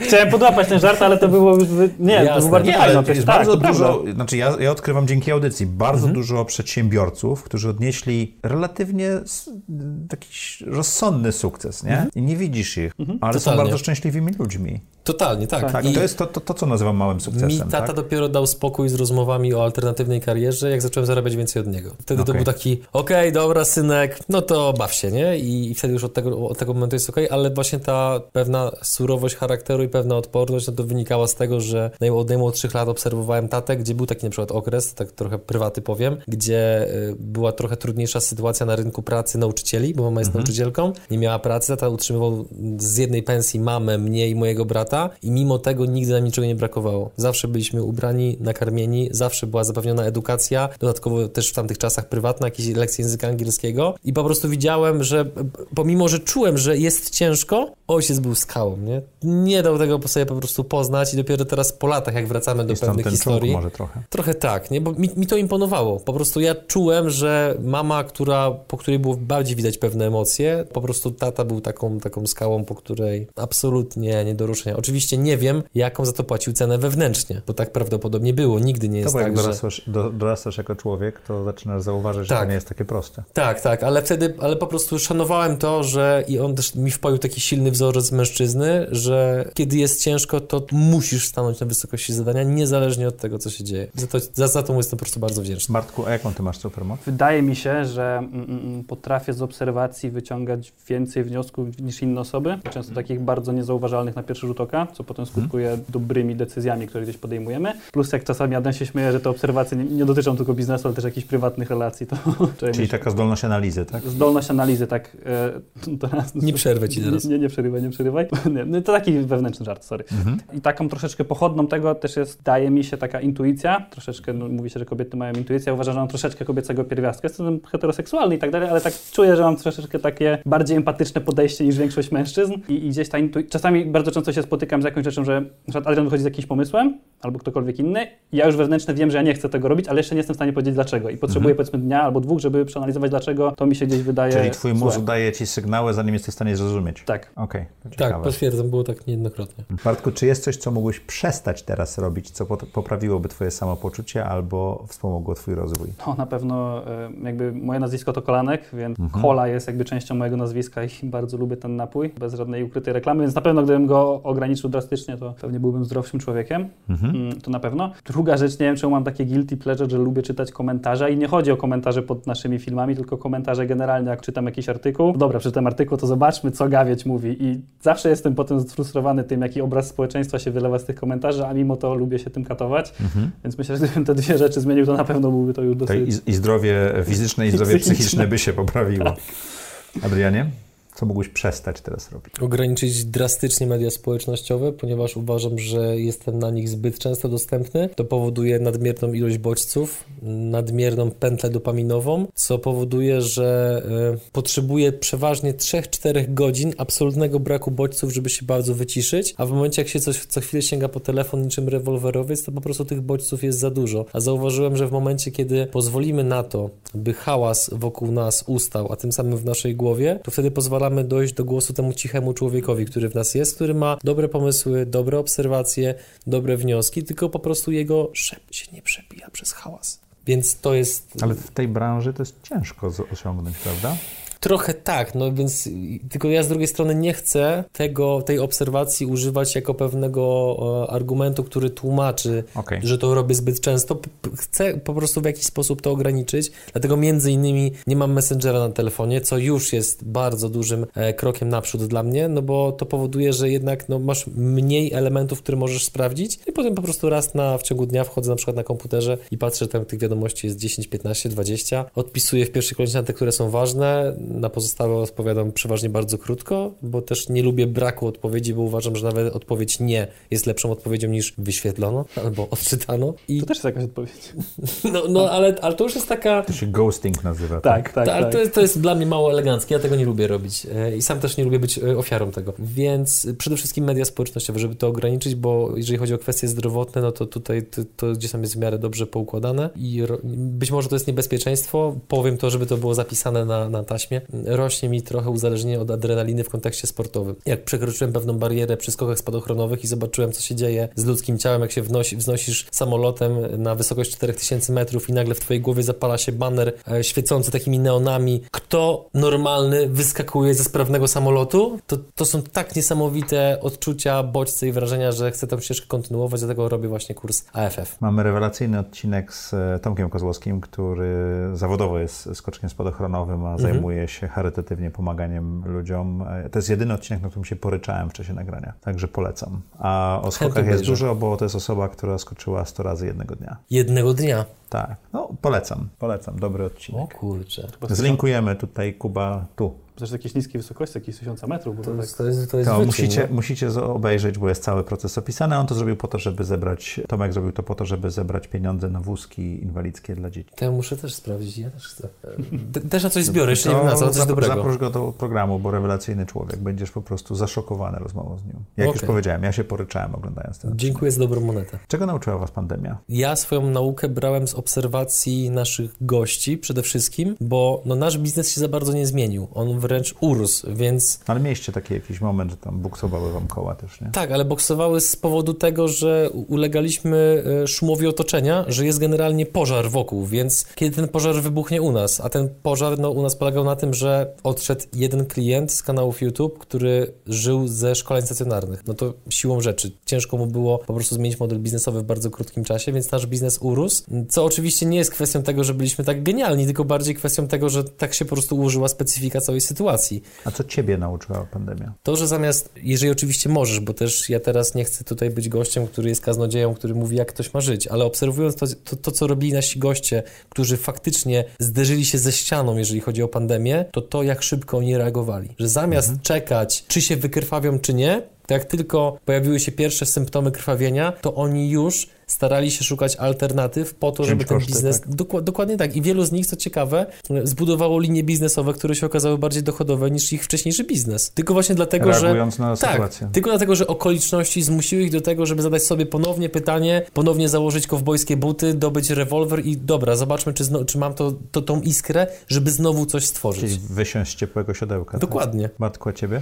Chciałem podłapać ten żart, ale to było już... wy- Nie, to Jasne. było bardzo Nie, fajne. przecież jest tak, bardzo to prawda. dużo, znaczy ja, ja odkrywam dzięki audycji bardzo dużo przedsiębiorców, którzy odnieśli relatywnie taki rozsądny sukces, nie? I nie widzisz ich, ale są Totalnie. bardzo szczęśliwymi ludźmi. Totalnie, tak. Tak, I to jest to, to, to, co nazywam małym sukcesem, mi tata tak? dopiero dał spokój z rozmowami o alternatywnej karierze, jak zacząłem zarabiać więcej od niego. Wtedy to Okej. był taki, okej, dobra, synek, no to baw się, nie? I, i wtedy już od tego, od tego momentu jest okej, ale właśnie ta pewna surowość charakteru i pewna odporność, no to wynikała z tego, że od najmłodszych lat obserwowałem tatę, gdzie był taki na przykład okres, tak trochę prywaty powiem, gdzie y, była trochę trudniejsza sytuacja na rynku pracy nauczycieli, bo mama jest nauczycielką, nie miała pracy, tata utrzymywał z jednej pensji mamę, mnie i mojego brata i mimo tego nigdy nam niczego nie brakowało. Zawsze byliśmy ubrani, nakarmieni, zawsze była zapewniona edukacja, dodatkowo też w tamtych czasach prywatna, jakieś lekcje języka angielskiego i po prostu widziałem, że pomimo, że czułem, że jest ciężko, ojciec był skałą, nie? Nie dał tego sobie po prostu poznać i dopiero teraz po latach, jak wracamy do Jest pewnych historii, może trochę. Trochę tak, nie? bo mi, mi to imponowało. Po prostu ja czułem, że mama, która, po której było bardziej widać pewne emocje, po prostu tata był taką, taką skałą, po której absolutnie nie do ruszenia. Oczywiście nie wiem, jaką za to płacił cenę wewnętrznie, bo tak prawdopodobnie było. Nigdy nie To jest jak tak, że... dorastasz, do, dorastasz jako człowiek, to zaczynasz zauważyć, że Tak. to nie jest takie proste. Tak, tak, ale wtedy, ale po prostu szanowałem to, że i on też mi wpoił taki silny wzorzec mężczyzny, że kiedy jest ciężko, to musisz stanąć na wysokości zadania, niezależnie od tego, co się dzieje. Za to, za, za to mu jestem po prostu bardzo wdzięczny. Martku, a jaką ty masz supermoc? Wydaje mi się, że mm, mm, potrafię z obserwacji wyciągać więcej wniosków niż inne osoby, często takich bardzo niezauważalnych na pierwszy rzut oka, co potem skutkuje dobrymi decyzjami, które gdzieś podejmujemy. Plus jak czasami Adam się śmieje, że te obserwacje nie, nie dotyczą tylko biznesu, ale też jakichś prywatnych relacji, to Czyli taka zdolność analizy, tak? Zdolność analizy, tak. E, teraz, Nie przerwę ci teraz. Nie, nie, nie przerywaj, nie przerywaj. Nie, no to taki wewnętrzny żart, sorry. Mhm. I taką troszeczkę pochodną tego też jest, daje mi się taka intuicja. Troszeczkę, no, mówi się, że kobiety mają intuicję. Ja uważam, że mam troszeczkę kobiecego pierwiastka. Jestem heteroseksualny i tak dalej, ale tak czuję, że mam troszeczkę takie bardziej empatyczne podejście niż większość mężczyzn. I, i gdzieś ta intuicja. Czasami bardzo często się spotykam z jakąś rzeczą, że na przykład Adrian wychodzi z jakimś pomysłem, albo ktokolwiek inny. Ja już wewnętrznie wiem, że ja nie chcę tego robić, ale jeszcze nie jestem w stanie powiedzieć dlaczego. I potrzebuję powiedzmy dnia albo dwóch, żeby przeanalizować dlaczego to mi się gdzieś wydaje. Czyli twój mózg złe. daje ci sygnały, zanim jesteś w stanie zrozumieć. Tak. Okej, to Tak, potwierdzam, było tak niejednokrotnie. Bartku, czy jest coś, co mógłbyś przestać teraz robić, co poprawiłoby twoje samopoczucie albo wspomogło twój rozwój? No na pewno e, jakby moje nazwisko to Kolanek, więc Mhm. kola jest jakby częścią mojego nazwiska i bardzo lubię ten napój, bez żadnej ukrytej reklamy, więc na pewno gdybym go ograniczył drastycznie, to pewnie byłbym zdrowszym człowiekiem, Mhm. Mm, to na pewno. Druga rzecz, nie wiem czemu mam takie guilty pleasure, że lubię czytać komentarze i nie chodzi o komentarze pod naszymi filmami, tylko komentarze generalnie, jak czytam jakiś artykuł. Dobra, przeczytam artykuł, to zobaczmy, co Gawieć mówi i zawsze jestem potem sfrustrowany tym, jaki obraz społeczeństwa się wylewa z tych komentarzy, a mimo to lubię się tym katować, Mhm. więc myślę, że gdybym te dwie rzeczy zmienił, to na pewno byłby to już dosyć... i, I zdrowie fizyczne, i zdrowie psychiczne. psychiczne by się poprawiło. Adrianie, co mógłbyś przestać teraz robić? Ograniczyć drastycznie media społecznościowe, ponieważ uważam, że jestem na nich zbyt często dostępny. To powoduje nadmierną ilość bodźców, nadmierną pętlę dopaminową, co powoduje, że e, potrzebuję przeważnie 3-4 godzin absolutnego braku bodźców, żeby się bardzo wyciszyć, a w momencie jak się coś co chwilę sięga po telefon niczym rewolwerowiec, to po prostu tych bodźców jest za dużo. A zauważyłem, że w momencie, kiedy pozwolimy na to, by hałas wokół nas ustał, a tym samym w naszej głowie, to wtedy pozwalamy dojść do głosu temu cichemu człowiekowi, który w nas jest, który ma dobre pomysły, dobre obserwacje, dobre wnioski, tylko po prostu jego szept się nie przebija przez hałas. Więc to jest. Ale w tej branży to jest ciężko osiągnąć, prawda? Trochę tak, no więc tylko ja z drugiej strony nie chcę tego, tej obserwacji używać jako pewnego e, argumentu, który tłumaczy, Okej. że to robię zbyt często. Chcę po prostu w jakiś sposób to ograniczyć, dlatego między innymi nie mam Messengera na telefonie, co już jest bardzo dużym e, krokiem naprzód dla mnie, no bo to powoduje, że jednak no, masz mniej elementów, które możesz sprawdzić i potem po prostu raz na, w ciągu dnia wchodzę na przykład na komputerze i patrzę, tam tych wiadomości jest 10, 15, 20, odpisuję w pierwszej kolejności na te, które są ważne, na pozostałe odpowiadam przeważnie bardzo krótko, bo też nie lubię braku odpowiedzi, bo uważam, że nawet odpowiedź nie jest lepszą odpowiedzią niż wyświetlono albo odczytano. I To też jest jakaś odpowiedź. no, no ale, ale to już jest taka. To się ghosting nazywa. Tak, tak, Ta, ale tak. to, jest, to jest dla mnie mało eleganckie, ja tego nie lubię robić e, i sam też nie lubię być e, ofiarą tego. Więc e, przede wszystkim media społecznościowe, żeby to ograniczyć, bo jeżeli chodzi o kwestie zdrowotne, no to tutaj to, to gdzieś tam jest w miarę dobrze poukładane i ro, być może to jest niebezpieczeństwo, powiem to, żeby to było zapisane na, na taśmie, rośnie mi trochę uzależnienie od adrenaliny w kontekście sportowym. Jak przekroczyłem pewną barierę przy skokach spadochronowych i zobaczyłem, co się dzieje z ludzkim ciałem, jak się wnosi, wznosisz samolotem na wysokość 4000 metrów i nagle w twojej głowie zapala się baner e, świecący takimi neonami. Kto normalny wyskakuje ze sprawnego samolotu? To, to są tak niesamowite odczucia, bodźce i wrażenia, że chcę tę ścieżkę kontynuować, dlatego robię właśnie kurs AFF. Mamy rewelacyjny odcinek z e, Tomkiem Kozłowskim, który zawodowo jest skoczkiem spadochronowym, a Mhm. zajmuje się charytatywnie pomaganiem ludziom. E, To jest jedyny odcinek, na którym się poryczałem w czasie nagrania, także polecam. A o skokach jest dużo, bo to jest osoba, która skoczyła 100 razy jednego dnia. Jednego dnia. Tak, no polecam, polecam, dobry odcinek. O kurczę. Zlinkujemy tutaj, Kuba, tu. Zresztą jakieś niskie wysokości, jakieś 1000 metrów, bo to, tak... jest, to jest, to jest To wyczyn, musicie, no. musicie z- obejrzeć, bo jest cały proces opisany. On to zrobił po to, żeby zebrać, Tomek zrobił to po to, żeby zebrać pieniądze na wózki inwalidzkie dla dzieci. To ja muszę też sprawdzić, ja też chcę. Te- Też na coś zbiorę, jeszcze nie wiem na co, coś dobrego. Zaprosz go do programu, bo rewelacyjny człowiek. Będziesz po prostu zaszokowany rozmową z nim. Jak już Okej. powiedziałem, ja się poryczałem oglądając ten. Dziękuję za dobrą monetę. Czego nauczyła was pandemia? Ja swoją naukę brałem z obserwacji naszych gości przede wszystkim, bo no, nasz biznes się za bardzo nie zmienił. On wręcz urósł, więc Ale mieliście taki jakiś moment, że tam buksowały wam koła też, nie? tak, ale boksowały z powodu tego, że ulegaliśmy e, szumowi otoczenia, że jest generalnie pożar wokół, więc kiedy ten pożar wybuchnie u nas, a ten pożar no, u nas polegał na tym, że odszedł jeden klient z kanałów YouTube, który żył ze szkoleń stacjonarnych. No to siłą rzeczy. Ciężko mu było po prostu zmienić model biznesowy w bardzo krótkim czasie, więc nasz biznes urósł, co oczywiście nie jest kwestią tego, że byliśmy tak genialni, tylko bardziej kwestią tego, że tak się po prostu ułożyła specyfika całej sytuacji. A co ciebie nauczyła pandemia? To, że zamiast, jeżeli oczywiście możesz, bo też ja teraz nie chcę tutaj być gościem, który jest kaznodzieją, który mówi, jak ktoś ma żyć, ale obserwując to, to, to co robili nasi goście, którzy faktycznie zderzyli się ze ścianą, jeżeli chodzi o pandemię, to to, jak szybko oni reagowali. Że zamiast czekać, czy się wykrwawią, czy nie, to jak tylko pojawiły się pierwsze symptomy krwawienia, to oni już starali się szukać alternatyw po to, żeby ten koszty, biznes... tak. Dokła- dokładnie tak. I wielu z nich, co ciekawe, zbudowało linie biznesowe, które się okazały bardziej dochodowe niż ich wcześniejszy biznes. Tylko właśnie dlatego, że... Reagując na Tak, sytuację. tylko dlatego, że okoliczności zmusiły ich do tego, żeby zadać sobie ponownie pytanie, ponownie założyć kowbojskie buty, dobyć rewolwer i dobra, zobaczmy, czy, zno, czy mam to, to, tą iskrę, żeby znowu coś stworzyć. Czyli wysiąść z ciepłego siodełka. Dokładnie. Tak? A ciebie?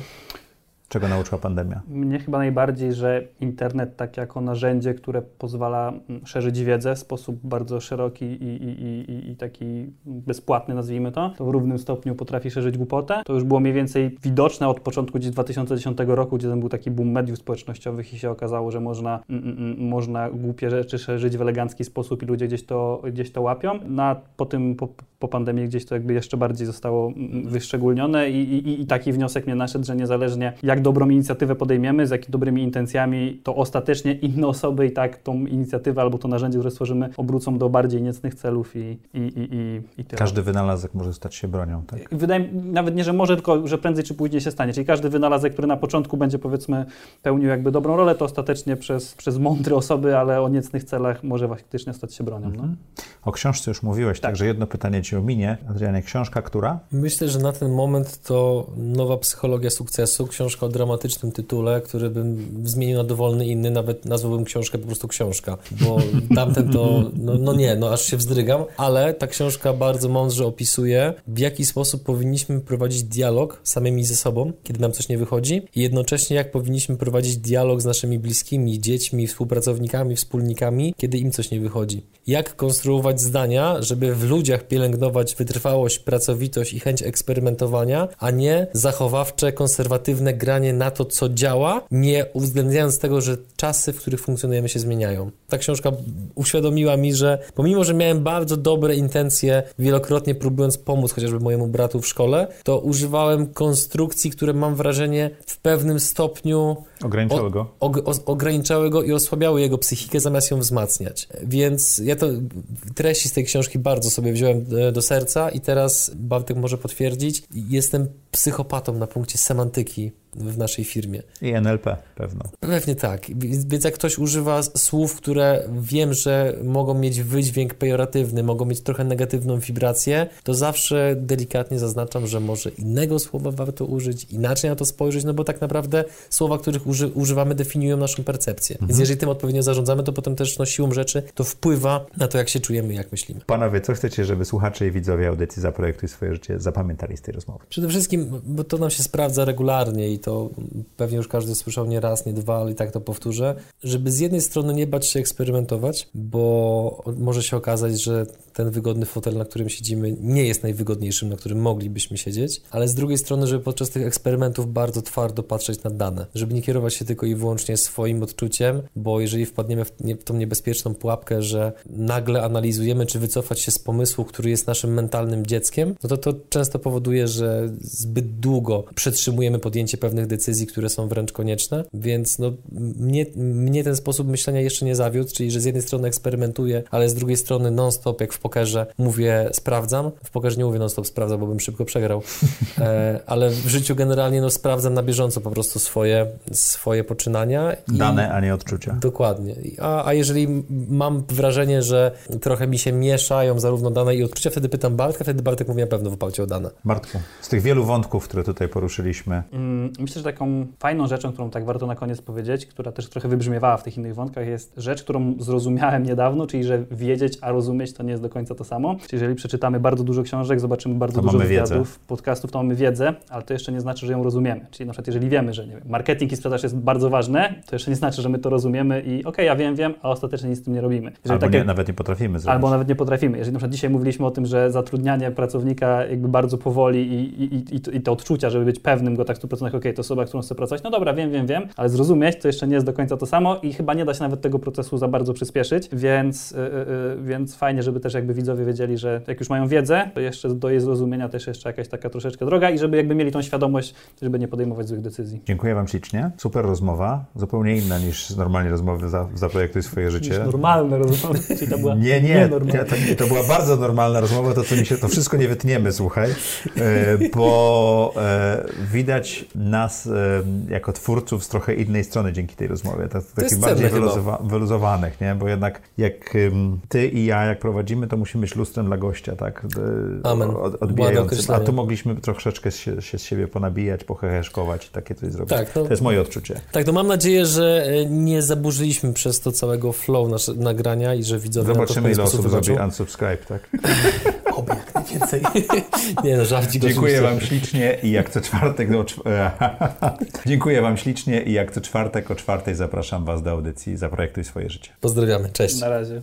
Czego nauczyła pandemia? Mnie chyba najbardziej, że internet tak jako narzędzie, które pozwala mm, szerzyć wiedzę w sposób bardzo szeroki i, i, i, i- taki bezpłatny, nazwijmy to, to w równym stopniu potrafi szerzyć głupotę. To już było mniej więcej widoczne od początku gdzieś 2010 roku, gdzie ten był taki boom mediów społecznościowych i się okazało, że można, mm, mm, można głupie rzeczy szerzyć w elegancki sposób i ludzie gdzieś to, gdzieś to łapią. No, a po tym, po, po pandemii gdzieś to jakby jeszcze bardziej zostało wyszczególnione i, i, i taki wniosek mnie naszedł, że niezależnie jak dobrą inicjatywę podejmiemy, z jakimi dobrymi intencjami, to ostatecznie inne osoby i tak tą inicjatywę albo to narzędzie, które stworzymy, obrócą do bardziej niecnych celów i, i, i, i, i tyle. Każdy wynalazek może stać się bronią, tak? Wydaje mi nawet nie, że może, tylko że prędzej czy później się stanie. Czyli każdy wynalazek, który na początku będzie powiedzmy pełnił jakby dobrą rolę, to ostatecznie przez, przez mądre osoby, ale o niecnych celach może faktycznie stać się bronią. No. Mhm. O książce już mówiłeś, Tak. także jedno pytanie ci ominie. Adrianie, książka która? Myślę, że na ten moment to Nowa Psychologia Sukcesu, książka dramatycznym tytule, który bym zmienił na dowolny inny, nawet nazwałbym książkę po prostu książka, bo tamten to, no, no nie, no aż się wzdrygam, ale ta książka bardzo mądrze opisuje, w jaki sposób powinniśmy prowadzić dialog samymi ze sobą, kiedy nam coś nie wychodzi i jednocześnie jak powinniśmy prowadzić dialog z naszymi bliskimi, dziećmi, współpracownikami, wspólnikami, kiedy im coś nie wychodzi. Jak konstruować zdania, żeby w ludziach pielęgnować wytrwałość, pracowitość i chęć eksperymentowania, a nie zachowawcze, konserwatywne granie na to, co działa, nie uwzględniając tego, że czasy, w których funkcjonujemy, się zmieniają. Ta książka uświadomiła mi, że pomimo, że miałem bardzo dobre intencje, wielokrotnie próbując pomóc chociażby mojemu bratu w szkole, to używałem konstrukcji, które mam wrażenie w pewnym stopniu Ograniczały go? og- os- ograniczały go i osłabiały jego psychikę, zamiast ją wzmacniać. Więc ja to treści z tej książki bardzo sobie wziąłem e, do serca i teraz Bartek może potwierdzić, jestem psychopatą na punkcie semantyki w naszej firmie. I NLP pewno. Pewnie tak. Więc jak ktoś używa słów, które wiem, że mogą mieć wydźwięk pejoratywny, mogą mieć trochę negatywną wibrację, to zawsze delikatnie zaznaczam, że może innego słowa warto użyć, inaczej na to spojrzeć, no bo tak naprawdę słowa, których uży, używamy, definiują naszą percepcję. Mhm. Więc jeżeli tym odpowiednio zarządzamy, to potem też no, siłą rzeczy to wpływa na to, jak się czujemy, jak myślimy. Panowie, co chcecie, żeby słuchacze i widzowie audycji Zaprojektuj swoje życie zapamiętali z tej rozmowy? Przede wszystkim, bo to nam się sprawdza regularnie i to pewnie już każdy słyszał nie raz, nie dwa, ale i tak to powtórzę, żeby z jednej strony nie bać się eksperymentować, bo może się okazać, że ten wygodny fotel, na którym siedzimy, nie jest najwygodniejszym, na którym moglibyśmy siedzieć, ale z drugiej strony, żeby podczas tych eksperymentów bardzo twardo patrzeć na dane, żeby nie kierować się tylko i wyłącznie swoim odczuciem, bo jeżeli wpadniemy w, nie, w tą niebezpieczną pułapkę, że nagle analizujemy, czy wycofać się z pomysłu, który jest naszym mentalnym dzieckiem, no to to często powoduje, że zbyt długo przetrzymujemy podjęcie pewnych decyzji, które są wręcz konieczne, więc no, mnie, mnie ten sposób myślenia jeszcze nie zawiódł, czyli że z jednej strony eksperymentuję, ale z drugiej strony non-stop, jak w pokerze mówię sprawdzam, w pokerze nie mówię non-stop sprawdzam, bo bym szybko przegrał, e, ale w życiu generalnie no, sprawdzam na bieżąco po prostu swoje, swoje poczynania. i- Dane, a nie odczucia. Dokładnie. A, a jeżeli mam wrażenie, że trochę mi się mieszają zarówno dane i odczucia, wtedy pytam Bartka, wtedy Bartek mówi na pewno w oparciu o dane. Bartku, z tych wielu wątków, które tutaj poruszyliśmy, Mm, Myślę, że taką fajną rzeczą, którą tak warto na koniec powiedzieć, która też trochę wybrzmiewała w tych innych wątkach, jest rzecz, którą zrozumiałem niedawno, czyli że wiedzieć, a rozumieć to nie jest do końca to samo. Czyli jeżeli przeczytamy bardzo dużo książek, zobaczymy bardzo To dużo wywiadów, podcastów, to mamy wiedzę, ale to jeszcze nie znaczy, że ją rozumiemy. Czyli na przykład jeżeli wiemy, że nie wiem, marketing i sprzedaż jest bardzo ważne, to jeszcze nie znaczy, że my to rozumiemy i okej, ja wiem, wiem, a ostatecznie nic z tym nie robimy. Jeżeli albo tak nie, jak- nawet nie potrafimy zrobić. Albo nawet nie potrafimy. Jeżeli na przykład dzisiaj mówiliśmy o tym, że zatrudnianie pracownika jakby bardzo powoli i, i, i, i te odczucia, żeby być pewnym go tak w 100%, okej, to osoba, którą chcę pracować, no dobra, wiem, wiem, wiem, ale zrozumieć to jeszcze nie jest do końca to samo i chyba nie da się nawet tego procesu za bardzo przyspieszyć, więc, yy, yy, więc fajnie, żeby też jakby widzowie wiedzieli, że jak już mają wiedzę, to jeszcze do jej zrozumienia też jeszcze jakaś taka troszeczkę droga i żeby jakby mieli tą świadomość, żeby nie podejmować złych decyzji. Dziękuję Wam ślicznie. Super rozmowa. Zupełnie inna niż normalnie rozmowy za, Zaprojektuj swoje życie. Normalne rozmowy, czyli to była Nie, nie, ja, to, to była bardzo normalna rozmowa, to co mi się, to wszystko nie wytniemy, słuchaj, e, bo e, widać nas e, jako twórców z trochę innej strony dzięki tej rozmowie, tak, takich jest bardziej wyluzowa, wyluzowanych, nie? bo jednak jak ty i ja jak prowadzimy, to musimy być lustrem dla gościa, tak, E, Amen. odbijającym, a tu mogliśmy troszeczkę się, się z siebie ponabijać, pocheheszkować i takie coś zrobić. Tak, no- To jest moje odczucie. Tak, to mam nadzieję, że e, nie zaburzyliśmy przez to całego flow nasze, nagrania i że widzowie Zobaczymy, pewien ile osób zrobi wybaczą. unsubscribe, tak? Oby jak najwięcej. nie no, żarcik Dziękuję. Wam ślicznie i jak co czwartek do... czw- Dziękuję Wam ślicznie i jak co czwartek o czwartej zapraszam Was do audycji Zaprojektuj swoje życie. Pozdrawiamy, cześć. Na razie.